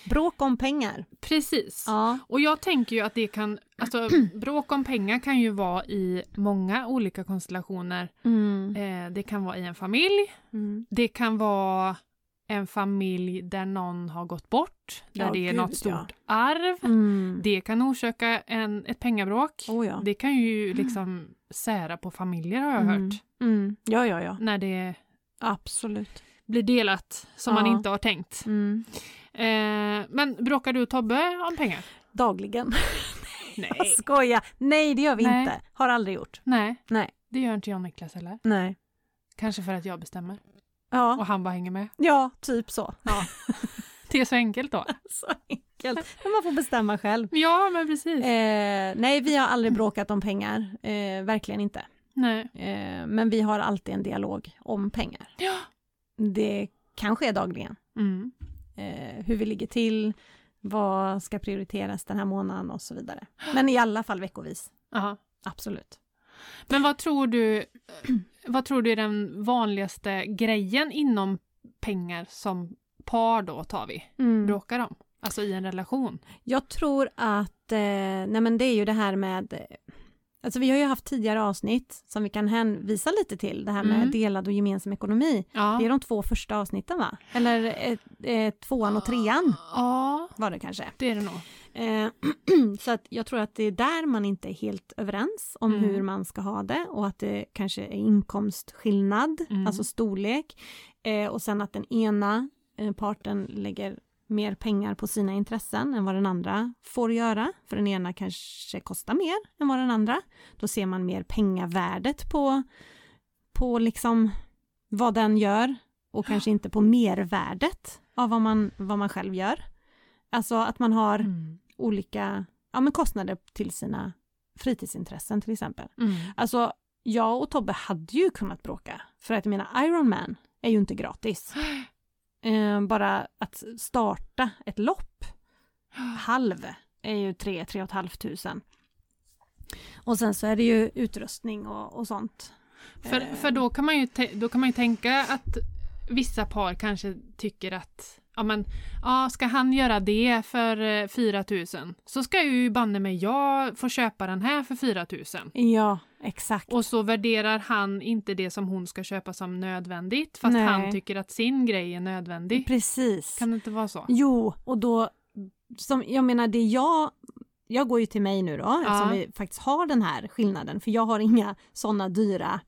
Speaker 1: Bråk om pengar.
Speaker 2: precis.
Speaker 1: Ja.
Speaker 2: Och jag tänker ju att det kan, alltså bråk om pengar kan ju vara i många olika konstellationer.
Speaker 1: Mm.
Speaker 2: Eh, det kan vara i en familj,
Speaker 1: Mm.
Speaker 2: det kan vara en familj där någon har gått bort, där
Speaker 1: Ja,
Speaker 2: det är
Speaker 1: gud,
Speaker 2: något stort
Speaker 1: ja.
Speaker 2: arv.
Speaker 1: Mm.
Speaker 2: Det kan orsaka en, ett pengabråk.
Speaker 1: Oh, ja.
Speaker 2: Det kan ju liksom sära på familjer har jag
Speaker 1: Mm.
Speaker 2: hört.
Speaker 1: Mm. Ja, ja, ja.
Speaker 2: När det
Speaker 1: Absolut.
Speaker 2: blir delat som man inte har tänkt.
Speaker 1: Mm.
Speaker 2: Eh, men bråkar du och Tobbe om pengar?
Speaker 1: Dagligen.
Speaker 2: Nej.
Speaker 1: Jag skojar. Nej, det gör vi
Speaker 2: Nej.
Speaker 1: inte. Har aldrig gjort.
Speaker 2: Nej,
Speaker 1: Nej.
Speaker 2: det gör inte jag och Niklas heller.
Speaker 1: Nej.
Speaker 2: Kanske för att jag bestämmer
Speaker 1: Ja,
Speaker 2: och han bara hänger med.
Speaker 1: ja typ så.
Speaker 2: Det är så enkelt då.
Speaker 1: Så enkelt. Men man får bestämma själv.
Speaker 2: Ja, men precis.
Speaker 1: Eh, nej, vi har aldrig bråkat om pengar. Eh, verkligen inte.
Speaker 2: Nej.
Speaker 1: Eh, men vi har alltid en dialog om pengar.
Speaker 2: Ja.
Speaker 1: Det kan ske dagligen.
Speaker 2: Mm.
Speaker 1: Eh, hur vi ligger till, vad ska prioriteras den här månaden och så vidare. Men i alla fall veckovis.
Speaker 2: Aha.
Speaker 1: Absolut.
Speaker 2: Men vad tror du vad tror du är den vanligaste grejen inom pengar som par då tar vi
Speaker 1: Mm.
Speaker 2: bråkar om? Alltså i en relation.
Speaker 1: Jag tror att, eh, nej men det är ju det här med, eh, alltså vi har ju haft tidigare avsnitt som vi kan hänvisa lite till, det här med
Speaker 2: Mm.
Speaker 1: delad och gemensam ekonomi.
Speaker 2: Ja.
Speaker 1: Det är de två första avsnitten va? Eller eh, eh, tvåan och trean
Speaker 2: Ja,
Speaker 1: var det kanske.
Speaker 2: det är det nog.
Speaker 1: Eh, så att jag tror att det är där man inte är helt överens om
Speaker 2: Mm.
Speaker 1: hur man ska ha det och att det kanske är inkomstskillnad,
Speaker 2: Mm.
Speaker 1: alltså storlek. Eh, och sen att den ena eh, parten lägger mer pengar på sina intressen än vad den andra får göra. För den ena kanske kostar mer än vad den andra. Då ser man mer pengavärdet på, på liksom vad den gör och kanske inte på mervärdet av vad man, vad man själv gör. Alltså att man har
Speaker 2: Mm.
Speaker 1: olika ja, men kostnader till sina fritidsintressen till exempel.
Speaker 2: Mm.
Speaker 1: Alltså jag och Tobbe hade ju kunnat bråka för att jag menar Iron Man är ju inte gratis. Eh, bara att starta ett lopp, halv, är ju tre, tre och ett halvt tusen. Och sen så är det ju utrustning och, och sånt.
Speaker 2: För,
Speaker 1: Eh.
Speaker 2: för då, kan man ju då kan man ju tänka att vissa par kanske tycker att ja men, ja, ska han göra det för eh, 4 000 så ska ju banne mig jag få köpa den här för 4 000.
Speaker 1: Ja, exakt.
Speaker 2: Och så värderar han inte det som hon ska köpa som nödvändigt fast
Speaker 1: Nej.
Speaker 2: han tycker att sin grej är nödvändig.
Speaker 1: Precis.
Speaker 2: Kan det inte vara så?
Speaker 1: Jo, och då, som, jag menar det jag, jag går ju till mig nu då, eftersom vi faktiskt har den här skillnaden, för jag har inga sådana dyra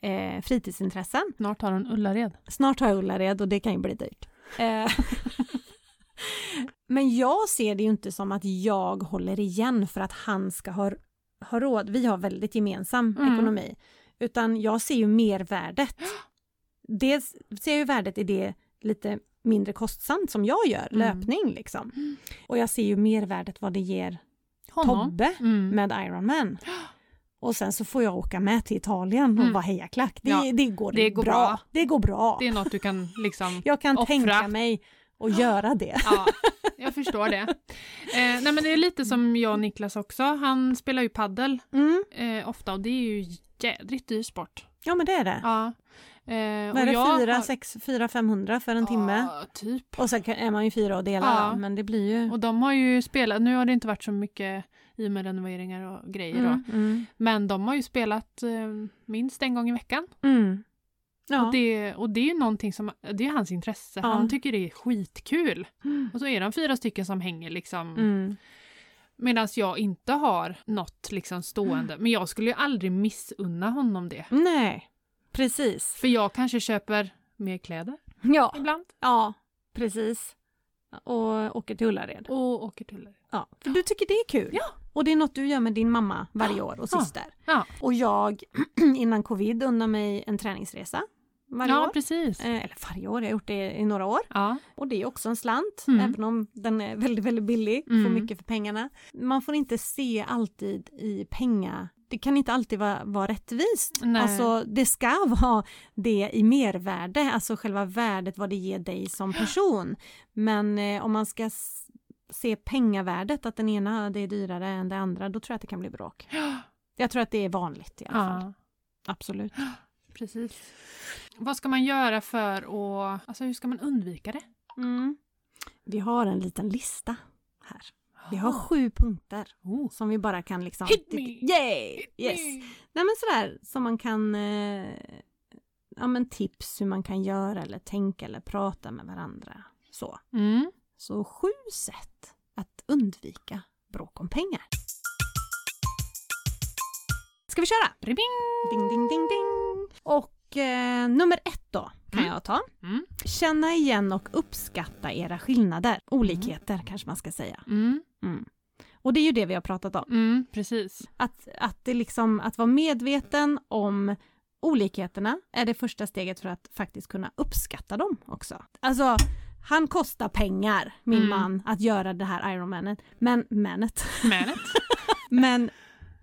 Speaker 1: eh, fritidsintressen.
Speaker 2: snart har hon Ullared.
Speaker 1: Snart har jag Ullared och det kan ju bli dyrt. Eh, Men jag ser det ju inte som att jag håller igen för att han ska ha, ha råd. Vi har väldigt gemensam
Speaker 2: Mm.
Speaker 1: ekonomi. Utan jag ser ju mervärdet. Dels ser jag ju värdet i det lite mindre kostsamt som jag gör,
Speaker 2: Mm.
Speaker 1: löpning liksom. Och jag ser ju mervärdet vad det ger
Speaker 2: Honom.
Speaker 1: Tobbe
Speaker 2: Mm.
Speaker 1: med Ironman. Och sen så får jag åka med till Italien och
Speaker 2: Mm.
Speaker 1: vara hejaklack. Det,
Speaker 2: Ja,
Speaker 1: det, går,
Speaker 2: det går
Speaker 1: bra.
Speaker 2: bra.
Speaker 1: Det går bra.
Speaker 2: Det är något du kan liksom...
Speaker 1: Jag kan
Speaker 2: offra.
Speaker 1: tänka mig att göra det.
Speaker 2: Ja, jag förstår det. Eh, nej men det är lite som jag och Niklas också. Han spelar ju paddel
Speaker 1: Mm.
Speaker 2: eh, ofta och det är ju jädrigt dyr sport.
Speaker 1: Ja men det är det.
Speaker 2: Ja. Eh,
Speaker 1: Vad är det?
Speaker 2: jag
Speaker 1: Fyra,
Speaker 2: har-
Speaker 1: sex, fyra, femhundra för en timme?
Speaker 2: Ja, typ.
Speaker 1: Och sen är man ju fyra och delar
Speaker 2: Ja.
Speaker 1: men det blir ju...
Speaker 2: Och de har ju spelat, nu har det inte varit så mycket i och med renoveringar och grejer.
Speaker 1: Mm, mm,
Speaker 2: Men de har ju spelat eh, minst en gång i veckan.
Speaker 1: mm. Ja.
Speaker 2: Och, det, och det är ju någonting som, det är hans intresse.
Speaker 1: Ja.
Speaker 2: Han tycker det är skitkul.
Speaker 1: Mm.
Speaker 2: Och så är de fyra stycken som hänger liksom.
Speaker 1: Mm.
Speaker 2: Medan jag inte har något liksom stående. Men jag skulle ju aldrig missunna honom det.
Speaker 1: Nej, precis.
Speaker 2: För jag kanske köper mer kläder
Speaker 1: Ja,
Speaker 2: ibland.
Speaker 1: ja, precis. Och åker till Ullared.
Speaker 2: Och åker till
Speaker 1: Ja, för du tycker det är kul?
Speaker 2: Ja.
Speaker 1: Och det är något du gör med din mamma varje år och syster?
Speaker 2: Ja,
Speaker 1: Och jag, innan covid, unnar mig en träningsresa varje
Speaker 2: ja
Speaker 1: år.
Speaker 2: precis.
Speaker 1: Eh, eller varje år, jag har gjort det i några år.
Speaker 2: Ja.
Speaker 1: Och det är också en slant,
Speaker 2: Mm.
Speaker 1: även om den är väldigt, väldigt billig, får
Speaker 2: Mm.
Speaker 1: mycket för pengarna. Man får inte se alltid i pengar det kan inte alltid vara, vara rättvist.
Speaker 2: Nej.
Speaker 1: Alltså det ska vara det i mervärde, alltså själva värdet vad det ger dig som person. Men eh, om man ska se pengavärdet, att den ena det är dyrare än det andra, då tror jag att det kan bli bråk. Jag tror att det är vanligt i alla fall.
Speaker 2: ja,
Speaker 1: Absolut.
Speaker 2: precis. Vad ska man göra för att, alltså hur ska man undvika det?
Speaker 1: Mm. Vi har en liten lista här. Vi har sju punkter
Speaker 2: Oh.
Speaker 1: som vi bara kan liksom...
Speaker 2: Hit me!
Speaker 1: Yay! Yes!
Speaker 2: Me.
Speaker 1: Nej men sådär som man kan... Eh, ja men tips hur man kan göra eller tänka eller prata med varandra. Så.
Speaker 2: Mm.
Speaker 1: Så sju sätt att undvika bråk om pengar. Ska vi köra? Ding, ding, ding, ding! Och eh, nummer ett då kan
Speaker 2: Mm.
Speaker 1: jag ta.
Speaker 2: Mm.
Speaker 1: Känna igen och uppskatta era skillnader. Olikheter kanske man ska säga.
Speaker 2: Mm.
Speaker 1: Mm. Och det är ju det vi har pratat om.
Speaker 2: Mm. Precis.
Speaker 1: Att, att, det liksom, att vara medveten om olikheterna är det första steget för att faktiskt kunna uppskatta dem också. Alltså, han kostar pengar, min
Speaker 2: Mm.
Speaker 1: man, att göra det här Ironmanet. Men, manet.
Speaker 2: Mänet.
Speaker 1: Men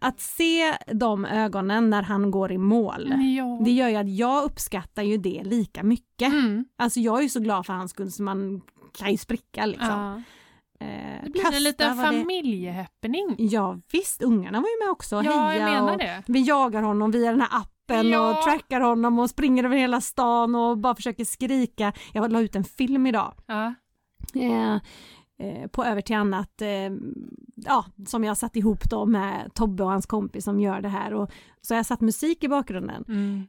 Speaker 1: att se de ögonen när han går i mål,
Speaker 2: ja.
Speaker 1: det gör ju att jag uppskattar ju det lika mycket.
Speaker 2: Mm.
Speaker 1: Alltså jag är ju så glad för hans skull så man kan ju spricka liksom.
Speaker 2: Ja.
Speaker 1: Eh,
Speaker 2: Det blir
Speaker 1: kasta
Speaker 2: en liten familjehappening.
Speaker 1: Ja visst, ungarna var ju med också och
Speaker 2: Ja,
Speaker 1: heja
Speaker 2: jag menar
Speaker 1: och
Speaker 2: det.
Speaker 1: vi jagar honom via den här appen
Speaker 2: Ja.
Speaker 1: och trackar honom och springer över hela stan och bara försöker skrika. Jag la ut en film idag
Speaker 2: Ja.
Speaker 1: eh, eh, på Över till annat, eh, ja, som jag satt ihop då med Tobbe och hans kompis som gör det här och så har jag satt musik i bakgrunden
Speaker 2: Mm.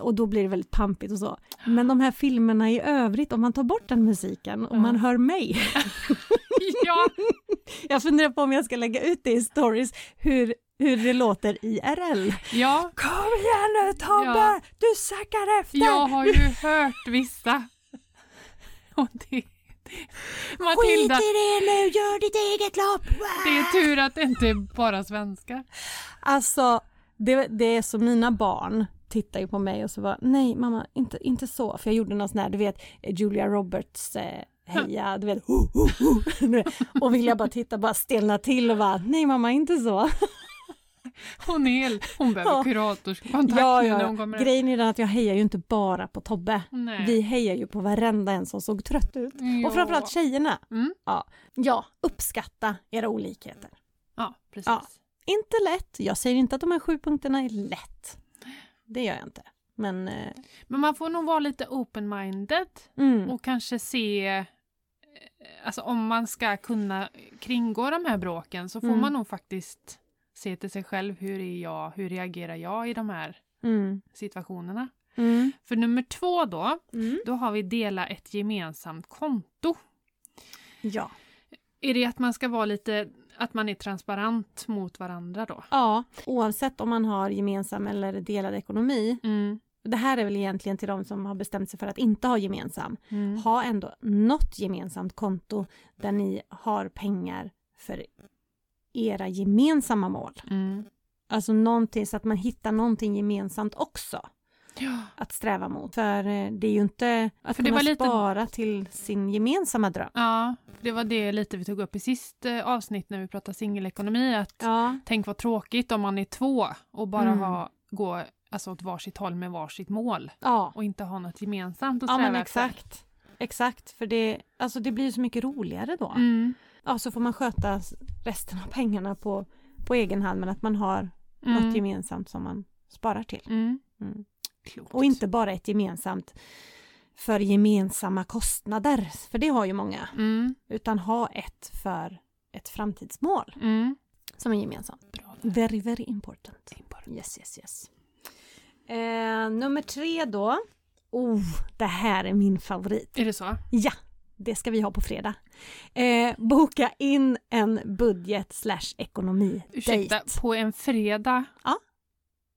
Speaker 1: och då blir det väldigt pampigt och så. Men de här filmerna i övrigt, om man tar bort den musiken och
Speaker 2: Ja.
Speaker 1: man hör mig
Speaker 2: ja.
Speaker 1: Jag funderar på om jag ska lägga ut det i stories hur, hur det låter IRL.
Speaker 2: ja,
Speaker 1: Kom igen nu Tobbe!
Speaker 2: Ja.
Speaker 1: Du sackar efter!
Speaker 2: jag har ju hört vissa. Och det, det, Matilda,
Speaker 1: Skit i det nu, gör ditt eget lopp!
Speaker 2: det är tur att det inte är bara svenskar.
Speaker 1: Alltså, det, det är så mina barn tittar ju på mig och så var nej mamma, inte, inte så. För jag gjorde någon sån här, du vet, Julia Roberts eh, heja, du vet, ho, ho, ho. Och vill jag bara titta, bara stelna till och bara, nej mamma, inte så.
Speaker 2: Hon är hel. Hon behöver
Speaker 1: Ja.
Speaker 2: kuratorskontakt
Speaker 1: Ja,
Speaker 2: nu när
Speaker 1: ja,
Speaker 2: hon kommer.
Speaker 1: grejen är den att jag hejar ju inte bara på Tobbe.
Speaker 2: Nej.
Speaker 1: Vi hejar ju på varenda en som såg trött ut.
Speaker 2: Ja.
Speaker 1: Och framförallt tjejerna.
Speaker 2: Mm.
Speaker 1: Ja. ja, uppskatta era olikheter.
Speaker 2: Ja, precis.
Speaker 1: Ja. Inte lätt. Jag säger inte att de här sju punkterna är lätt. Det gör jag inte. Men... Eh,
Speaker 2: Men man får nog vara lite open-minded
Speaker 1: mm,
Speaker 2: och kanske se eh, Alltså om man ska kunna kringgå de här bråken så får
Speaker 1: Mm.
Speaker 2: man nog faktiskt se till sig själv. Hur är jag? Hur reagerar jag i de här
Speaker 1: mm,
Speaker 2: situationerna?
Speaker 1: mm,
Speaker 2: För nummer två då,
Speaker 1: mm.
Speaker 2: då har vi dela ett gemensamt konto.
Speaker 1: Ja.
Speaker 2: Är det att man ska vara lite, att man är transparent mot varandra då?
Speaker 1: ja, oavsett om man har gemensam eller delad ekonomi.
Speaker 2: Mm.
Speaker 1: Det här är väl egentligen till de som har bestämt sig för att inte ha gemensam.
Speaker 2: Mm.
Speaker 1: Ha ändå något gemensamt konto där ni har pengar för era gemensamma mål.
Speaker 2: Mm.
Speaker 1: Alltså någonting så att man hittar någonting gemensamt också
Speaker 2: Ja.
Speaker 1: att sträva mot. För eh, det är ju inte att
Speaker 2: För
Speaker 1: kunna
Speaker 2: var lite-
Speaker 1: spara till sin gemensamma dröm.
Speaker 2: ja, det var det lite vi tog upp i sist eh, avsnitt när vi pratade singelekonomi. Att
Speaker 1: Ja,
Speaker 2: Tänk vad tråkigt om man är två och bara
Speaker 1: Mm.
Speaker 2: ha, gå alltså, åt varsitt håll med varsitt mål
Speaker 1: ja.
Speaker 2: och inte ha något gemensamt att
Speaker 1: ja
Speaker 2: sträva
Speaker 1: men
Speaker 2: efter.
Speaker 1: exakt. Exakt, för det, alltså det blir så mycket roligare då.
Speaker 2: Mm.
Speaker 1: Ja, så får man sköta resten av pengarna på, på egen hand men att man har
Speaker 2: Mm.
Speaker 1: något gemensamt som man sparar till.
Speaker 2: Mm.
Speaker 1: Mm. Och inte bara ett gemensamt för gemensamma kostnader, för det har ju många,
Speaker 2: Mm.
Speaker 1: utan ha ett för ett framtidsmål
Speaker 2: Mm.
Speaker 1: som är gemensamt.
Speaker 2: Bra.
Speaker 1: Very, very important. Yes, yes, yes. Eh, nummer tre då. Oh, det här är min favorit.
Speaker 2: Är det så?
Speaker 1: Ja, det ska vi ha på fredag. Eh, boka in en budget slash ekonomi
Speaker 2: Ursäkta,
Speaker 1: date.
Speaker 2: på en fredag?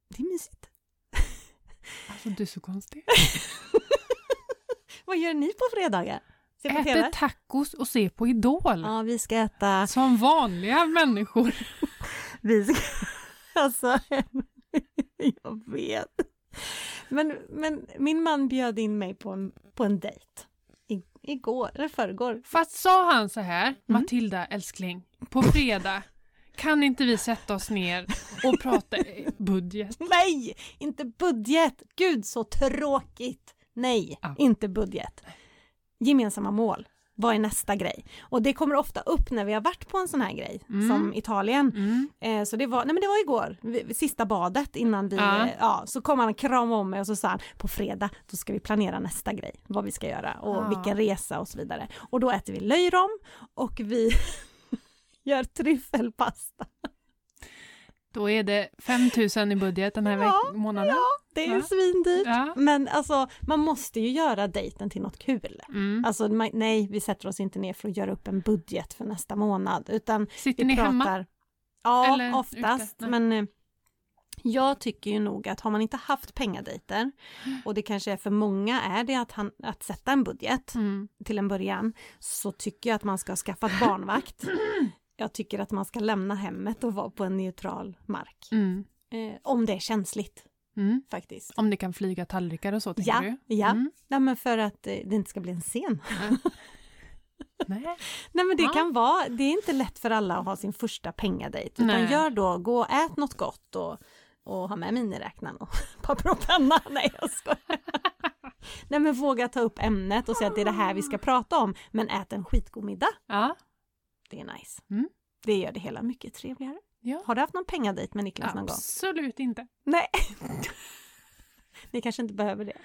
Speaker 1: Det är mysigt.
Speaker 2: Alltså du är så konstig.
Speaker 1: Vad gör ni på fredagar? Se på
Speaker 2: Äter
Speaker 1: TV?
Speaker 2: tacos och ser på Idol.
Speaker 1: Ja, vi ska äta...
Speaker 2: Som vanliga människor.
Speaker 1: Vi ska... Alltså, jag vet. Men, men min man bjöd in mig på en, på en dejt. Igår, eller förrgår.
Speaker 2: Fast sa han så här,
Speaker 1: Mm.
Speaker 2: Matilda älskling, på fredag kan inte vi sätta oss ner och prata budget?
Speaker 1: Nej, inte budget! Gud så tråkigt! Nej,
Speaker 2: Ja.
Speaker 1: inte budget. Gemensamma mål. Vad är nästa grej? Och det kommer ofta upp när vi har varit på en sån här grej,
Speaker 2: Mm.
Speaker 1: som Italien.
Speaker 2: Mm.
Speaker 1: Eh, så det var, nej men det var igår, vi- sista badet innan vi,
Speaker 2: Ja.
Speaker 1: ja. ja så kom han och kramade om mig och så sa han på fredag då ska vi planera nästa grej, vad vi ska göra och
Speaker 2: Ja.
Speaker 1: vilken resa och så vidare. Och då äter vi löjrom och vi gör tryffelpasta.
Speaker 2: Då är det 5000 i budget den här
Speaker 1: Ja,
Speaker 2: månaden.
Speaker 1: Det är
Speaker 2: Ja.
Speaker 1: svindyrt.
Speaker 2: Ja.
Speaker 1: Men alltså man måste ju göra dejten till något kul.
Speaker 2: Mm.
Speaker 1: Alltså man, nej, vi sätter oss inte ner för att göra upp en budget för nästa månad utan
Speaker 2: Sitter
Speaker 1: vi
Speaker 2: ni
Speaker 1: pratar...
Speaker 2: hemma?
Speaker 1: Ja,
Speaker 2: Eller
Speaker 1: oftast.
Speaker 2: ute?
Speaker 1: Men eh, jag tycker ju nog att har man inte haft pengadejter och det kanske är för många är det att, han, att sätta en budget
Speaker 2: Mm.
Speaker 1: till en början så tycker jag att man ska ha skaffat barnvakt. Jag tycker att man ska lämna hemmet och vara på en neutral mark.
Speaker 2: Mm.
Speaker 1: Eh, om det är känsligt
Speaker 2: Mm.
Speaker 1: faktiskt.
Speaker 2: Om det kan flyga tallrikar och så, tänker
Speaker 1: Ja,
Speaker 2: du?
Speaker 1: ja.
Speaker 2: Mm.
Speaker 1: Nej, men för att eh, det inte ska bli en scen.
Speaker 2: Nej.
Speaker 1: Nej men det
Speaker 2: Ja.
Speaker 1: kan vara, det är inte lätt för alla att ha sin första pengadejt. Utan
Speaker 2: Nej.
Speaker 1: gör då, gå och ät något gott och, och ha med miniräknaren och papper och penna. Nej jag skojar. Nej men våga ta upp ämnet och säga att det är det här vi ska prata om. Men ät en skitgod middag.
Speaker 2: Ja.
Speaker 1: Det är nice.
Speaker 2: Mm.
Speaker 1: Det gör det hela mycket trevligare.
Speaker 2: ja.
Speaker 1: Har du haft någon pengadejt med Niklas någon gång?
Speaker 2: Absolut inte.
Speaker 1: Nej. Ni kanske inte behöver det.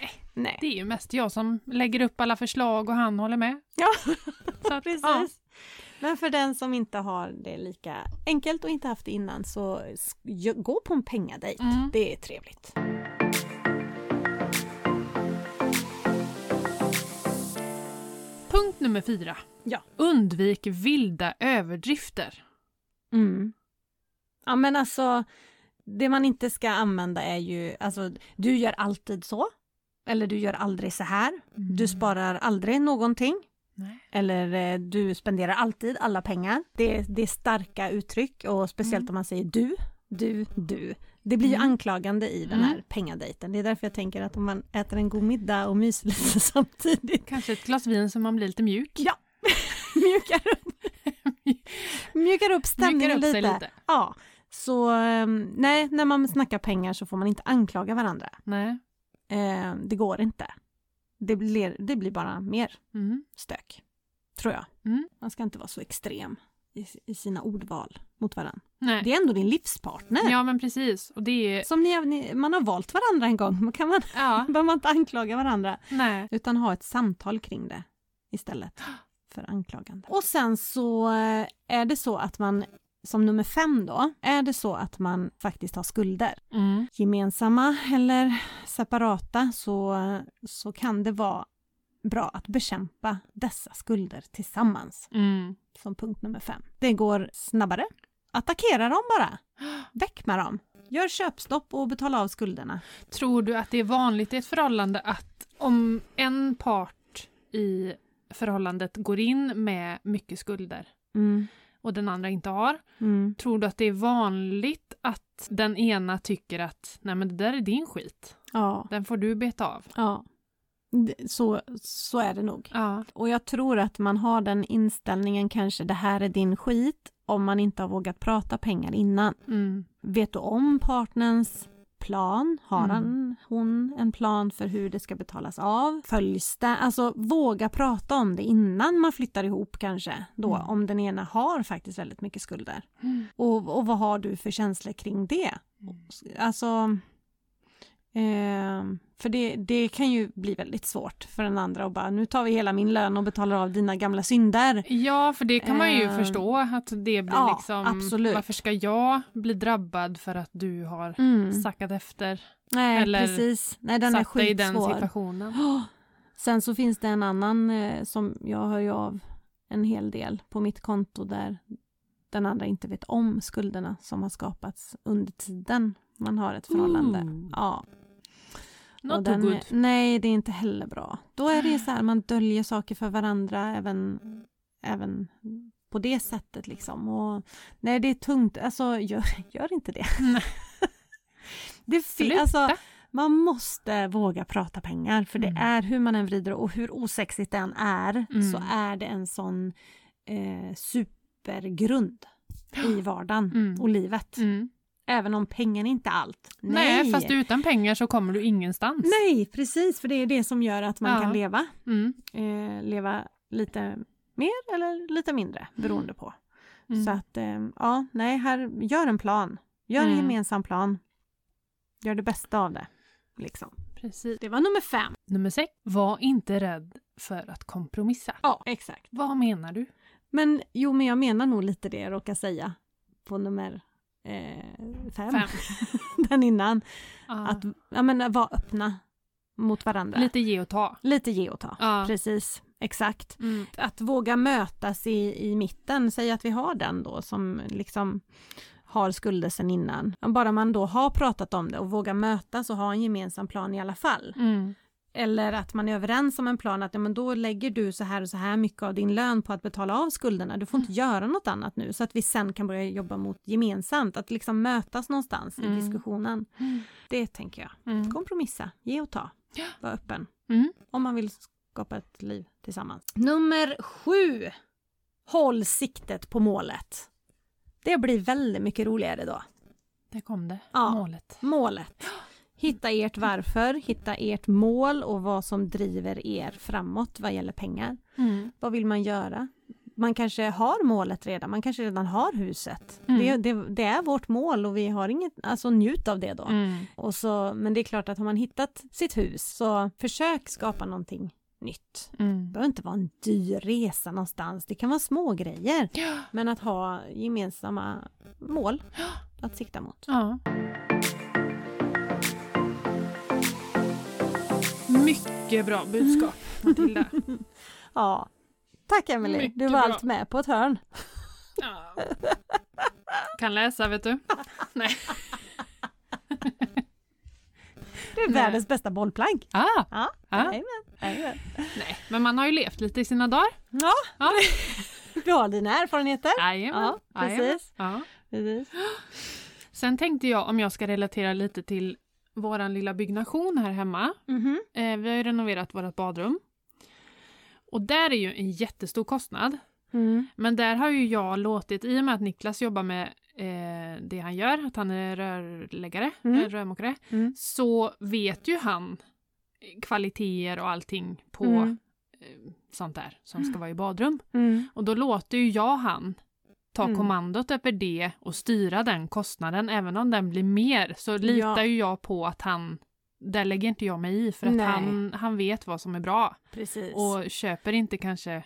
Speaker 2: Nej.
Speaker 1: Nej.
Speaker 2: Det är ju mest jag som lägger upp alla förslag och han håller med.
Speaker 1: Ja,
Speaker 2: att,
Speaker 1: precis.
Speaker 2: ja.
Speaker 1: Men för den som inte har det lika enkelt och inte haft det innan så gå på en pengadejt.
Speaker 2: Mm.
Speaker 1: Det är trevligt.
Speaker 2: Punkt nummer fyra.
Speaker 1: Ja.
Speaker 2: Undvik vilda överdrifter.
Speaker 1: Mm. Ja men alltså, det man inte ska använda är ju, alltså du gör alltid så. Eller du gör aldrig så här. Du sparar aldrig någonting.
Speaker 2: Nej.
Speaker 1: Eller eh, du spenderar alltid alla pengar. Det, det är starka uttryck och speciellt
Speaker 2: Mm.
Speaker 1: om man säger du, du, du. Det blir ju
Speaker 2: Mm.
Speaker 1: anklagande i den här
Speaker 2: Mm.
Speaker 1: pengadejten. Det är därför jag tänker att om man äter en god middag och myser lite samtidigt.
Speaker 2: Kanske ett glas vin så man blir lite mjuk.
Speaker 1: Ja, mjukar upp, mjukar upp stämningen
Speaker 2: Mjukar upp
Speaker 1: lite.
Speaker 2: lite.
Speaker 1: Ja, så ehm, nej, när man snackar pengar så får man inte anklaga varandra.
Speaker 2: Nej.
Speaker 1: Eh, det går inte. Det blir, det blir bara mer
Speaker 2: Mm.
Speaker 1: stök, tror jag.
Speaker 2: Mm.
Speaker 1: Man ska inte vara så extrem i, i sina ordval mot varandra.
Speaker 2: Nej.
Speaker 1: Det är ändå din livspartner.
Speaker 2: Ja men precis. Och det är...
Speaker 1: Som ni, ni, man har valt varandra en gång, kan man,
Speaker 2: Ja,
Speaker 1: behöver man inte anklaga varandra.
Speaker 2: nej.
Speaker 1: Utan ha ett samtal kring det istället för anklagande. Och sen så eh, är det så att man, som nummer fem då, är det så att man faktiskt har skulder.
Speaker 2: Mm.
Speaker 1: Gemensamma eller separata så, så kan det vara bra att bekämpa dessa skulder tillsammans.
Speaker 2: Mm.
Speaker 1: Som punkt nummer fem. Det går snabbare. Attackera dem bara. Väck med dem. Gör köpstopp och betala av skulderna.
Speaker 2: Tror du att det är vanligt i ett förhållande att om en part i förhållandet går in med mycket skulder
Speaker 1: Mm.
Speaker 2: och den andra inte har,
Speaker 1: Mm.
Speaker 2: tror du att det är vanligt att den ena tycker att nej men det där är din skit,
Speaker 1: Ja,
Speaker 2: den får du beta av?
Speaker 1: ja. Så, så är det nog.
Speaker 2: Ja.
Speaker 1: Och jag tror att man har den inställningen kanske, det här är din skit, om man inte har vågat prata pengar innan.
Speaker 2: Mm.
Speaker 1: Vet du om partners plan? Har
Speaker 2: Mm.
Speaker 1: han, hon en plan för hur det ska betalas av? Följs det? Alltså våga prata om det innan man flyttar ihop kanske då,
Speaker 2: Mm.
Speaker 1: om den ena har faktiskt väldigt mycket skulder.
Speaker 2: Mm.
Speaker 1: Och, och vad har du för känslor kring det? Alltså, ehm, för det, det kan ju bli väldigt svårt för den andra att bara, nu tar vi hela min lön och betalar av dina gamla synder.
Speaker 2: Ja, för det kan man ju
Speaker 1: Ehm,
Speaker 2: förstå att det blir
Speaker 1: ja,
Speaker 2: liksom,
Speaker 1: absolut.
Speaker 2: varför ska jag bli drabbad för att du har
Speaker 1: Mm.
Speaker 2: sackat efter,
Speaker 1: Nej,
Speaker 2: eller
Speaker 1: precis. Nej, den är
Speaker 2: dig i den
Speaker 1: skitsvår.
Speaker 2: situationen?
Speaker 1: Oh. Sen så finns det en annan eh, som jag hör ju av en hel del på mitt konto där den andra inte vet om skulderna som har skapats under tiden man har ett förhållande.
Speaker 2: Ooh.
Speaker 1: Ja.
Speaker 2: Not too good.
Speaker 1: Nej, det är inte heller bra. Då är det så här, man döljer saker för varandra även, även på det sättet liksom. Och, nej, det är tungt. Alltså, gör, gör inte det. Det
Speaker 2: Sluta.
Speaker 1: alltså, man måste våga prata pengar för det
Speaker 2: Mm.
Speaker 1: är hur man än vrider och hur osexigt det än är
Speaker 2: Mm.
Speaker 1: så är det en sån eh, supergrund i vardagen
Speaker 2: Mm.
Speaker 1: och livet.
Speaker 2: Mm.
Speaker 1: Även om pengen inte är allt.
Speaker 2: Nej. fast utan pengar så kommer du ingenstans.
Speaker 1: Nej, precis, för det är det som gör att man
Speaker 2: Ja.
Speaker 1: kan leva.
Speaker 2: Mm.
Speaker 1: Eh, leva lite mer eller lite mindre beroende på.
Speaker 2: Mm.
Speaker 1: Så att, eh, ja, nej, här, gör en plan. Gör en
Speaker 2: Mm.
Speaker 1: gemensam plan. Gör det bästa av det. Liksom.
Speaker 2: Precis.
Speaker 1: Det var nummer fem.
Speaker 2: Nummer sex. Var inte rädd för att kompromissa.
Speaker 1: Ja, exakt.
Speaker 2: Vad menar du?
Speaker 1: Men jo, men jag menar nog lite det jag råkar säga på nummer eh, fem.
Speaker 2: Fem.
Speaker 1: Den innan.
Speaker 2: Ja.
Speaker 1: Att ja, men, vara öppna mot varandra.
Speaker 2: Lite ge och ta.
Speaker 1: lite ge och ta.
Speaker 2: Ja.
Speaker 1: Precis, exakt.
Speaker 2: Mm.
Speaker 1: Att våga mötas i, i mitten, säg att vi har den då som liksom har skulder sedan innan. Bara man då har pratat om det och vågar mötas och ha en gemensam plan i alla fall.
Speaker 2: Mm.
Speaker 1: Eller att man är överens om en plan att ja, men då lägger du så här och så här mycket av din lön på att betala av skulderna. Du får inte göra något annat nu så att vi sen kan börja jobba mot gemensamt. Att liksom mötas någonstans
Speaker 2: Mm.
Speaker 1: i diskussionen.
Speaker 2: Mm.
Speaker 1: Det tänker jag.
Speaker 2: Mm.
Speaker 1: Kompromissa, ge och ta. Var öppen.
Speaker 2: Mm.
Speaker 1: Om man vill skapa ett liv tillsammans. Nummer sju. Håll siktet på målet. Det blir väldigt mycket roligare då.
Speaker 2: Där kom det.
Speaker 1: Ja.
Speaker 2: Målet.
Speaker 1: Målet. Hitta ert varför, hitta ert mål och vad som driver er framåt vad gäller pengar.
Speaker 2: Mm.
Speaker 1: Vad vill man göra? Man kanske har målet redan, man kanske redan har huset.
Speaker 2: Mm.
Speaker 1: Det, det, det är vårt mål och vi har inget, alltså njut av det då.
Speaker 2: Mm.
Speaker 1: Och så, men det är klart att har man hittat sitt hus så försök skapa någonting nytt.
Speaker 2: Mm.
Speaker 1: Det behöver inte vara en dyr resa någonstans, det kan vara små grejer.
Speaker 2: Ja.
Speaker 1: Men att ha gemensamma mål att sikta mot.
Speaker 2: ja. Mycket bra budskap, Matilda.
Speaker 1: Ja. Tack Emelie,
Speaker 2: Mycket
Speaker 1: du var
Speaker 2: bra.
Speaker 1: allt med på ett hörn.
Speaker 2: Ja. Kan läsa, vet du. Nej.
Speaker 1: Det är
Speaker 2: Nej.
Speaker 1: världens bästa bollplank.
Speaker 2: Ah,
Speaker 1: Ja,
Speaker 2: Ja.
Speaker 1: jajamän, jajamän.
Speaker 2: nej, men man har ju levt lite i sina dagar.
Speaker 1: Ja,
Speaker 2: Ja.
Speaker 1: du har dina erfarenheter.
Speaker 2: Jajamän.
Speaker 1: Ja,
Speaker 2: Jajamän.
Speaker 1: precis.
Speaker 2: Ja.
Speaker 1: Precis.
Speaker 2: Sen tänkte jag om jag ska relatera lite till våran lilla byggnation här hemma.
Speaker 1: Mhm.
Speaker 2: Eh, vi har ju renoverat vårt badrum. Och där är ju en jättestor kostnad.
Speaker 1: Mm.
Speaker 2: Men där har ju jag låtit, i och med att Niklas jobbar med eh, det han gör, att han är rörläggare,
Speaker 1: Mm.
Speaker 2: eh, rörmokare,
Speaker 1: Mm.
Speaker 2: så vet ju han kvaliteter och allting på
Speaker 1: Mm.
Speaker 2: eh, sånt där som ska vara i badrum.
Speaker 1: Mm.
Speaker 2: Och då låter ju jag han ta
Speaker 1: Mm.
Speaker 2: kommandot över det och styra den kostnaden, även om den blir mer, så litar
Speaker 1: Ja.
Speaker 2: ju jag på att han, där lägger inte jag mig i för att
Speaker 1: Nej.
Speaker 2: han, han vet vad som är bra
Speaker 1: Precis.
Speaker 2: och köper inte kanske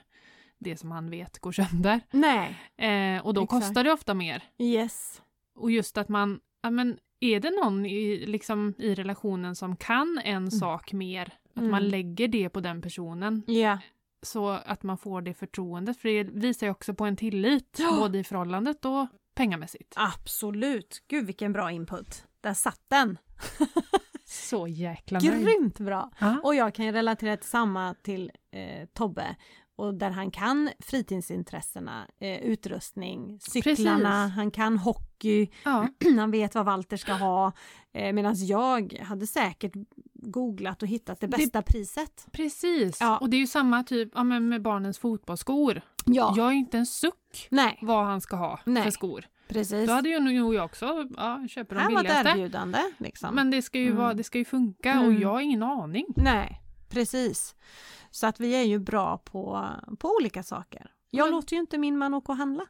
Speaker 2: det som han vet går sönder.
Speaker 1: Nej,
Speaker 2: Eh, och då
Speaker 1: Exakt.
Speaker 2: kostar det ofta mer.
Speaker 1: yes.
Speaker 2: Och just att man, ja men är det någon i, liksom, i relationen som kan en sak mer, att
Speaker 1: Mm.
Speaker 2: man lägger det på den personen
Speaker 1: Ja,
Speaker 2: så att man får det förtroendet. För det visar ju också på en tillit,
Speaker 1: Ja.
Speaker 2: både i förhållandet och pengamässigt.
Speaker 1: absolut. Gud vilken bra input. Där satt den.
Speaker 2: Så jäkla nöjd.
Speaker 1: Grymt bra.
Speaker 2: Ja.
Speaker 1: Och jag kan ju relatera till samma till eh, Tobbe. Och där han kan fritidsintressena, eh, utrustning, cyklarna,
Speaker 2: Precis.
Speaker 1: han kan hockey,
Speaker 2: Ja.
Speaker 1: han vet vad Walter ska ha. Eh, Medan jag hade säkert googlat och hittat det
Speaker 2: Det-
Speaker 1: bästa priset.
Speaker 2: Precis,
Speaker 1: Ja.
Speaker 2: och det är ju samma typ ja, men med barnens fotbollsskor.
Speaker 1: Ja,
Speaker 2: Jag är inte en suck
Speaker 1: nej,
Speaker 2: vad han ska ha
Speaker 1: Nej.
Speaker 2: för skor.
Speaker 1: precis.
Speaker 2: Då hade ju nog jag också, ja, köper de
Speaker 1: Här var ett
Speaker 2: billigaste.
Speaker 1: erbjudande liksom.
Speaker 2: Men det ska ju,
Speaker 1: Mm.
Speaker 2: vara, det ska ju funka
Speaker 1: Mm.
Speaker 2: och jag har ingen aning.
Speaker 1: Nej, precis. Så att vi är ju bra på, på olika saker. Jag
Speaker 2: Men-
Speaker 1: låter ju inte min man åka och handla.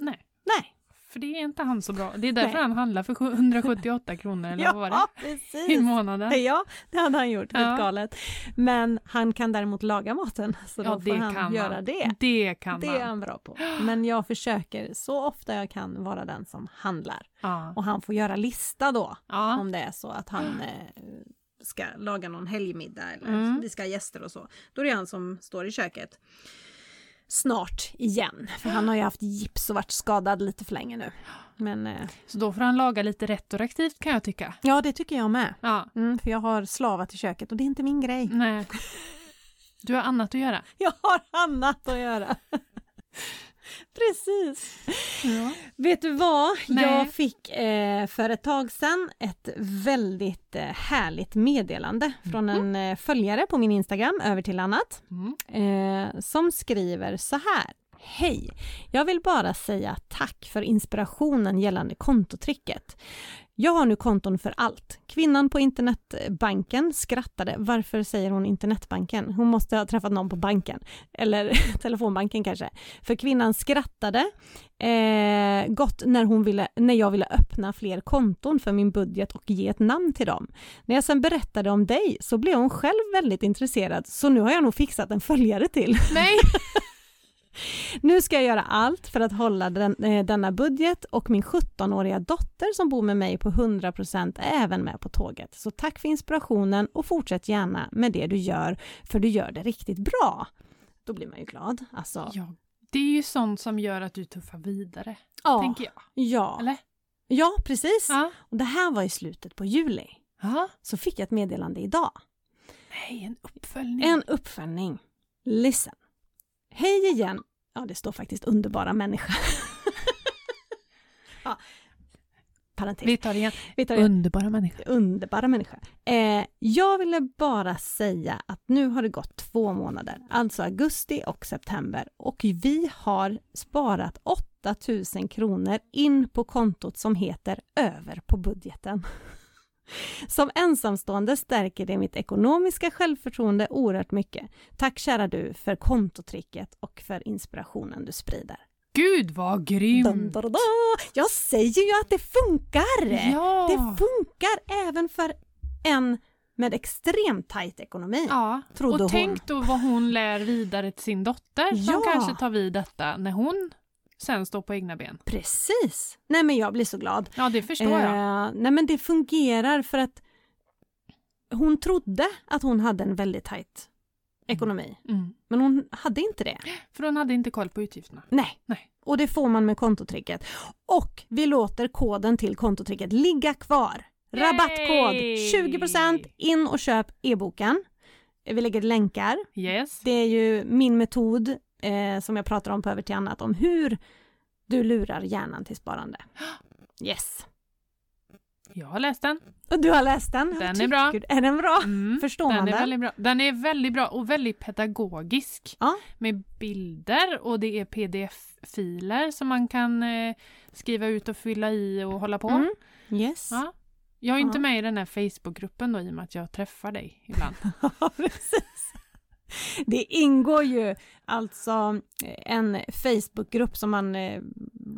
Speaker 2: Nej,
Speaker 1: Nej.
Speaker 2: För det är inte han så bra. Det är därför
Speaker 1: Nej.
Speaker 2: han handlar för 178 kronor eller vad var det? I
Speaker 1: precis.
Speaker 2: månaden.
Speaker 1: Ja, det hade han gjort. Helt
Speaker 2: Ja.
Speaker 1: galet. Men han kan däremot laga maten, så
Speaker 2: Ja,
Speaker 1: då får han
Speaker 2: kan
Speaker 1: göra
Speaker 2: han.
Speaker 1: det.
Speaker 2: Det kan
Speaker 1: Det är
Speaker 2: han.
Speaker 1: han bra på. Men jag försöker så ofta jag kan vara den som handlar.
Speaker 2: Ja.
Speaker 1: Och han får göra lista då,
Speaker 2: Ja.
Speaker 1: om det är så att han eh, ska laga någon helgmiddag eller
Speaker 2: Mm.
Speaker 1: vi ska ha gäster och så. Då är det han som står i köket. Snart igen, för han har ju haft gips och varit skadad lite för länge nu. Men eh,
Speaker 2: Så då får han laga lite retroaktivt kan jag tycka.
Speaker 1: ja, det tycker jag med.
Speaker 2: Ja,
Speaker 1: Mm, för jag har slavat i köket och det är inte min grej.
Speaker 2: nej. Du har annat att göra.
Speaker 1: Jag har annat att göra. Precis.
Speaker 2: Ja.
Speaker 1: Vet du vad?
Speaker 2: Nej.
Speaker 1: Jag fick eh, för ett tag sedan ett väldigt eh, härligt meddelande från en eh, följare på min Instagram, över till annat,
Speaker 2: Mm.
Speaker 1: eh, som skriver så här. Hej! Jag vill bara säga tack för inspirationen gällande kontotricket. Jag har nu konton för allt. Kvinnan på internetbanken skrattade. Varför säger hon internetbanken? Hon måste ha träffat någon på banken. Eller telefonbanken kanske. För kvinnan skrattade eh, gott när, hon ville, när jag ville öppna fler konton för min budget och ge ett namn till dem. När jag sen berättade om dig så blev hon själv väldigt intresserad så nu har jag nog fixat en följare till.
Speaker 2: Nej!
Speaker 1: Nu ska jag göra allt för att hålla den, eh, denna budget och min 17-åriga dotter som bor med mig på 100% är även med på tåget. Så tack för inspirationen och fortsätt gärna med det du gör för du gör det riktigt bra. Då blir man ju glad. Alltså,
Speaker 2: Ja, det är ju sånt som gör att du tuffar vidare,
Speaker 1: ja,
Speaker 2: tänker jag.
Speaker 1: ja,
Speaker 2: Eller?
Speaker 1: ja, precis.
Speaker 2: Ja.
Speaker 1: Och det här var i slutet på juli.
Speaker 2: ja.
Speaker 1: Så fick jag ett meddelande idag.
Speaker 2: Nej, en uppföljning.
Speaker 1: En uppföljning. Listen. Hej igen. Ja, det står faktiskt underbara människa. ja. Parentes.
Speaker 2: Vi tar det igen.
Speaker 1: Vi tar det.
Speaker 2: Underbara människa.
Speaker 1: Underbara människa. Eh, jag ville bara säga att nu har det gått två månader, alltså augusti och september och vi har sparat 8000 kronor in på kontot som heter över på budgeten. Som ensamstående stärker det mitt ekonomiska självförtroende oerhört mycket. Tack kära du för kontotricket och för inspirationen du sprider.
Speaker 2: Gud vad grymt!
Speaker 1: Dun, dun, dun. Jag säger ju att det funkar!
Speaker 2: Ja!
Speaker 1: Det funkar även för en med extremt tajt ekonomi.
Speaker 2: ja.
Speaker 1: trodde
Speaker 2: och
Speaker 1: hon.
Speaker 2: tänk då vad hon lär vidare till sin dotter som
Speaker 1: Ja.
Speaker 2: kanske tar vid detta när hon sen står på egna ben.
Speaker 1: Precis! Nej men jag blir så glad.
Speaker 2: Ja, det förstår jag.
Speaker 1: Eh, nej men det fungerar för att hon trodde att hon hade en väldigt tajt ekonomi.
Speaker 2: Mm.
Speaker 1: Men hon hade inte det.
Speaker 2: För hon hade inte koll på utgifterna.
Speaker 1: Nej.
Speaker 2: Nej.
Speaker 1: Och det får man med kontotricket. Och vi låter koden till kontotricket ligga kvar.
Speaker 2: Yay!
Speaker 1: Rabattkod 20% in och köp e-boken. Vi lägger länkar.
Speaker 2: Yes.
Speaker 1: Det är ju min metod eh, som jag pratar om på Över till annat om hur du lurar hjärnan till sparande. Yes.
Speaker 2: Jag har läst den.
Speaker 1: Och du har läst den?
Speaker 2: Den är bra.
Speaker 1: Är den bra?
Speaker 2: Mm.
Speaker 1: Förstår
Speaker 2: den
Speaker 1: man
Speaker 2: är
Speaker 1: den?
Speaker 2: väldigt bra. Den är väldigt bra och väldigt pedagogisk.
Speaker 1: Ja.
Speaker 2: Med bilder och det är pdf-filer som man kan eh, skriva ut och fylla i och hålla på.
Speaker 1: Mm. Yes.
Speaker 2: Ja. Jag är
Speaker 1: Ja.
Speaker 2: inte med i den här Facebookgruppen då i och med att jag träffar dig ibland.
Speaker 1: Ja, precis. Det ingår ju alltså en Facebookgrupp som man eh,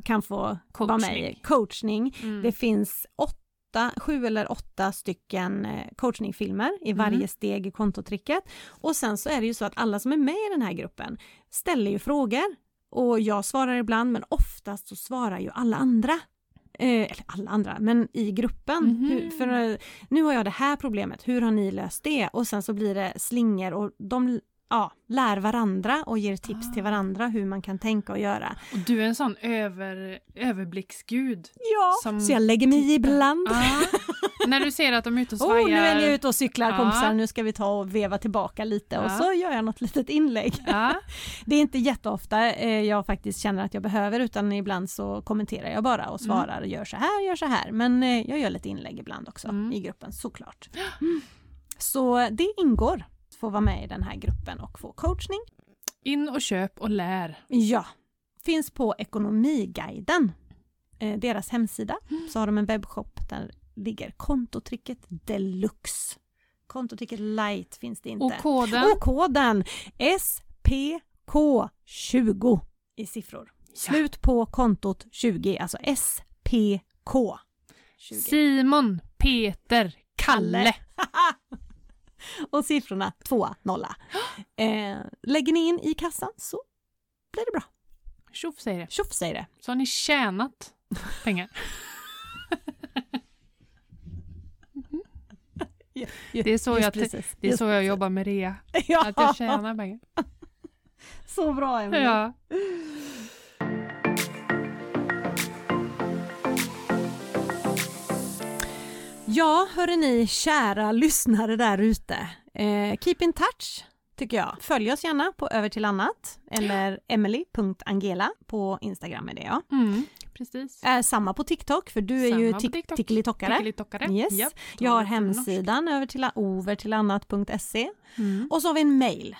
Speaker 1: kan få vara med i coachning.
Speaker 2: Mm.
Speaker 1: Det finns åtta, sju eller åtta stycken eh, coachningfilmer i varje
Speaker 2: Mm.
Speaker 1: steg i kontotricket. Och sen så är det ju så att alla som är med i den här gruppen ställer ju frågor och jag svarar ibland men oftast så svarar ju alla andra. Eh, eller alla andra, men i gruppen.
Speaker 2: Mhm.
Speaker 1: Hur, för eh, nu har jag det här problemet, hur har ni löst det? Och sen så blir det slingor och de ja, lär varandra och ger tips till
Speaker 2: Ah.
Speaker 1: varandra hur man kan tänka och göra.
Speaker 2: Och du är en sån över, överblicksgud.
Speaker 1: Ja, så jag lägger mig
Speaker 2: tittar.
Speaker 1: ibland.
Speaker 2: Ja. När du ser att de är ute och svajar.
Speaker 1: Oh, nu är ni ute och cyklar
Speaker 2: Ja.
Speaker 1: kompisar, nu ska vi ta och veva tillbaka lite och
Speaker 2: Ja.
Speaker 1: så gör jag något litet inlägg.
Speaker 2: Ja.
Speaker 1: Det är inte jätteofta eh, jag faktiskt känner att jag behöver utan ibland så kommenterar jag bara och svarar gör så här, gör så här. Men eh, jag gör lite inlägg ibland också
Speaker 2: Mm.
Speaker 1: i gruppen såklart. Mm. Så det ingår, få vara med i den här gruppen och få coachning.
Speaker 2: In och köp och lär.
Speaker 1: Ja, finns på Ekonomiguiden, eh, deras hemsida. Så har de en webbshop där ligger kontotricket deluxe. Kontotricket light finns det inte.
Speaker 2: Och koden?
Speaker 1: Och koden SPK20 i siffror. Slut på kontot 20, alltså SPK 20.
Speaker 2: Simon, Peter, Kalle.
Speaker 1: och siffrorna 2 nolla. Eh, lägger ni in i kassan så blir det bra.
Speaker 2: Tjoff säger det.
Speaker 1: Tjoff säger det.
Speaker 2: Så har ni tjänat pengar. Det är så jag,
Speaker 1: precis.
Speaker 2: det är så jag jobbar med rea.
Speaker 1: Ja,
Speaker 2: Att jag tjänar pengar.
Speaker 1: så bra Emelie.
Speaker 2: Ja.
Speaker 1: Ja, hörni ni kära lyssnare där ute. Eh, keep in touch tycker jag. Följ oss gärna på Över till annat eller emily.angela på Instagram är det ja.
Speaker 2: Mm, precis.
Speaker 1: Är samma på TikTok för du är
Speaker 2: Samma
Speaker 1: ju tickeli-tockare.
Speaker 2: Tickeli-tockare.
Speaker 1: Yes.
Speaker 2: Japp.
Speaker 1: Jag har hemsidan över till overtillannat.se
Speaker 2: Mm.
Speaker 1: och så har vi en mail.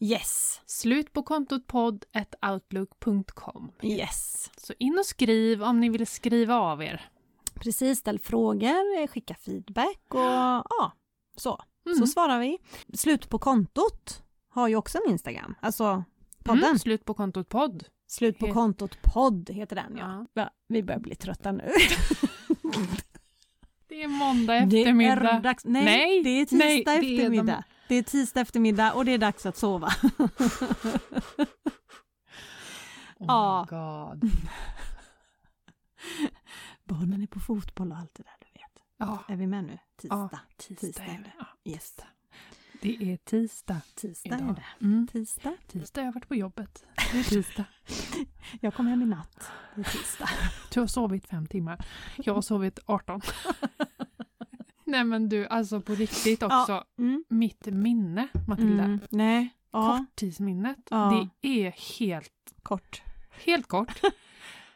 Speaker 1: Yes,
Speaker 2: Slut på kontot podd outlook.com.
Speaker 1: yes.
Speaker 2: Så in och skriv om ni vill skriva av er.
Speaker 1: Precis, ställ frågor, eh, skicka feedback och ja, så.
Speaker 2: Mm.
Speaker 1: Så svarar vi. Slut på kontot har ju också en Instagram, alltså podden.
Speaker 2: Mm, slut på kontot podd.
Speaker 1: Slut på
Speaker 2: He-
Speaker 1: kontot podd heter den ja.
Speaker 2: Ja.
Speaker 1: Vi börjar bli trötta nu.
Speaker 2: Det är måndag
Speaker 1: Det
Speaker 2: eftermiddag.
Speaker 1: är dags, nej,
Speaker 2: Nej,
Speaker 1: det är tisdag
Speaker 2: nej, det är de-
Speaker 1: eftermiddag. Det är tisdag eftermiddag och det är dags att sova.
Speaker 2: Oh
Speaker 1: Ja.
Speaker 2: god.
Speaker 1: Barnen är på fotboll och allt det där du vet.
Speaker 2: Ja,
Speaker 1: Är vi med nu? Tisdag.
Speaker 2: ja tisdag,
Speaker 1: Tisdag är
Speaker 2: är
Speaker 1: det.
Speaker 2: Ja,
Speaker 1: Yes.
Speaker 2: det är tisdag
Speaker 1: Tisdag är
Speaker 2: idag.
Speaker 1: det.
Speaker 2: Mm.
Speaker 1: Tisdag.
Speaker 2: Tisdag, jag har varit på jobbet. Det är tisdag.
Speaker 1: Jag kom hem i natt. Det är tisdag.
Speaker 2: Du har sovit fem timmar. Jag har sovit 18. Nej men du, alltså på riktigt också.
Speaker 1: Mm.
Speaker 2: Mitt minne, Matilda.
Speaker 1: Mm. Nej. Ja,
Speaker 2: Korttidsminnet.
Speaker 1: Ja.
Speaker 2: Det är helt,
Speaker 1: kort.
Speaker 2: helt kort.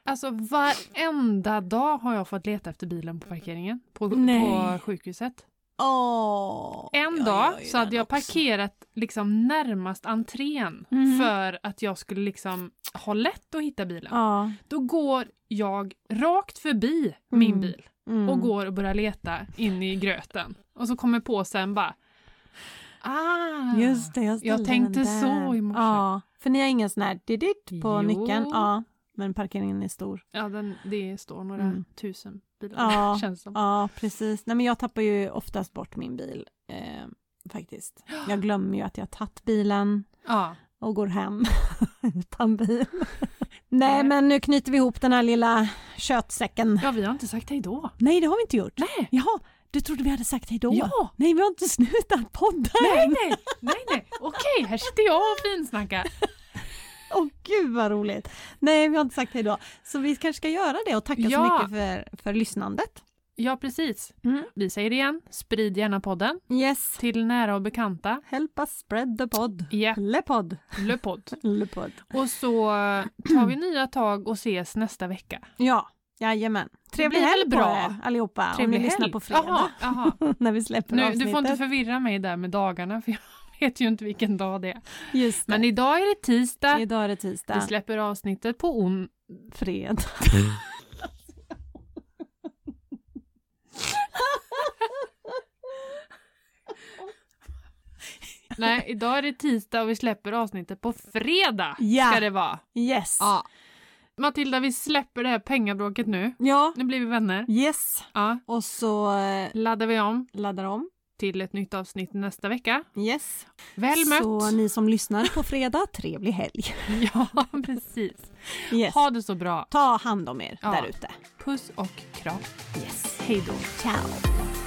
Speaker 2: Alltså varenda dag har jag fått leta efter bilen på parkeringen på, på sjukhuset.
Speaker 1: Åh.
Speaker 2: En dag så hade jag
Speaker 1: också.
Speaker 2: parkerat liksom närmast entrén
Speaker 1: Mhm.
Speaker 2: för att jag skulle liksom ha lätt att hitta bilen.
Speaker 1: Ja.
Speaker 2: Då går jag rakt förbi min
Speaker 1: Mm.
Speaker 2: bil
Speaker 1: Mm.
Speaker 2: och går och börjar leta in i gröten. Och så kommer på sen bara Ah!
Speaker 1: Just det, jag,
Speaker 2: Jag tänkte så i morse.
Speaker 1: Ja, för ni har ingen sån här didit på
Speaker 2: Jo.
Speaker 1: nyckeln? Ja, men parkeringen är stor.
Speaker 2: Ja, den, det står några
Speaker 1: Mm.
Speaker 2: tusen bilar
Speaker 1: Ja,
Speaker 2: känns som.
Speaker 1: Ja, precis. Nej, men jag tappar ju oftast bort min bil eh, faktiskt. Jag glömmer ju att jag tagit bilen
Speaker 2: Ja.
Speaker 1: och går hem utan bil. Nej, men nu knyter vi ihop den här lilla köttsäcken.
Speaker 2: ja, vi har inte sagt hej då.
Speaker 1: Nej, det har vi inte gjort.
Speaker 2: Nej!
Speaker 1: Jaha, du trodde vi hade sagt hej då?
Speaker 2: Ja!
Speaker 1: Nej, vi har inte slutat podda
Speaker 2: Nej, nej, nej, nej. Okej, här sitter jag och finsnackar.
Speaker 1: Åh gud vad roligt! Nej, vi har inte sagt hej då. Så vi kanske ska göra det och tacka så
Speaker 2: Ja.
Speaker 1: mycket för, för lyssnandet.
Speaker 2: Ja, precis.
Speaker 1: Mm.
Speaker 2: Vi säger det igen. Sprid gärna podden
Speaker 1: Yes,
Speaker 2: till nära och bekanta.
Speaker 1: help us spread the pod.
Speaker 2: Ja,
Speaker 1: Le pod.
Speaker 2: le podd.
Speaker 1: Le pod.
Speaker 2: Och så tar vi nya tag och ses nästa vecka.
Speaker 1: Ja, jajamän. Trevlig helg på
Speaker 2: bra.
Speaker 1: er allihopa
Speaker 2: Trevlig
Speaker 1: om ni lyssnar
Speaker 2: helg.
Speaker 1: på fredag.
Speaker 2: Jaha, jaha.
Speaker 1: när vi släpper
Speaker 2: Nu,
Speaker 1: avsnittet.
Speaker 2: du får inte förvirra mig där med dagarna för jag vet ju inte vilken dag det är.
Speaker 1: Just det.
Speaker 2: Men idag är det tisdag.
Speaker 1: Idag är det
Speaker 2: Vi
Speaker 1: tisdag.
Speaker 2: släpper avsnittet på on...
Speaker 1: Fred.
Speaker 2: Nej, idag är det tisdag och vi släpper avsnittet på fredag.
Speaker 1: Ja.
Speaker 2: Ska det vara.
Speaker 1: Yes.
Speaker 2: Ja. Matilda, vi släpper det här pengabråket nu.
Speaker 1: Ja,
Speaker 2: Nu blir vi vänner.
Speaker 1: yes.
Speaker 2: Ja,
Speaker 1: Och så eh,
Speaker 2: laddar vi om
Speaker 1: laddar om.
Speaker 2: Till ett nytt avsnitt nästa vecka.
Speaker 1: Yes.
Speaker 2: Väl mött!
Speaker 1: Så ni som lyssnar på fredag, trevlig helg.
Speaker 2: Ja, precis.
Speaker 1: Yes.
Speaker 2: Ha det så bra.
Speaker 1: Ta hand om er
Speaker 2: Ja.
Speaker 1: där ute.
Speaker 2: Puss och kram.
Speaker 1: Yes.
Speaker 2: Hej då.
Speaker 1: Ciao.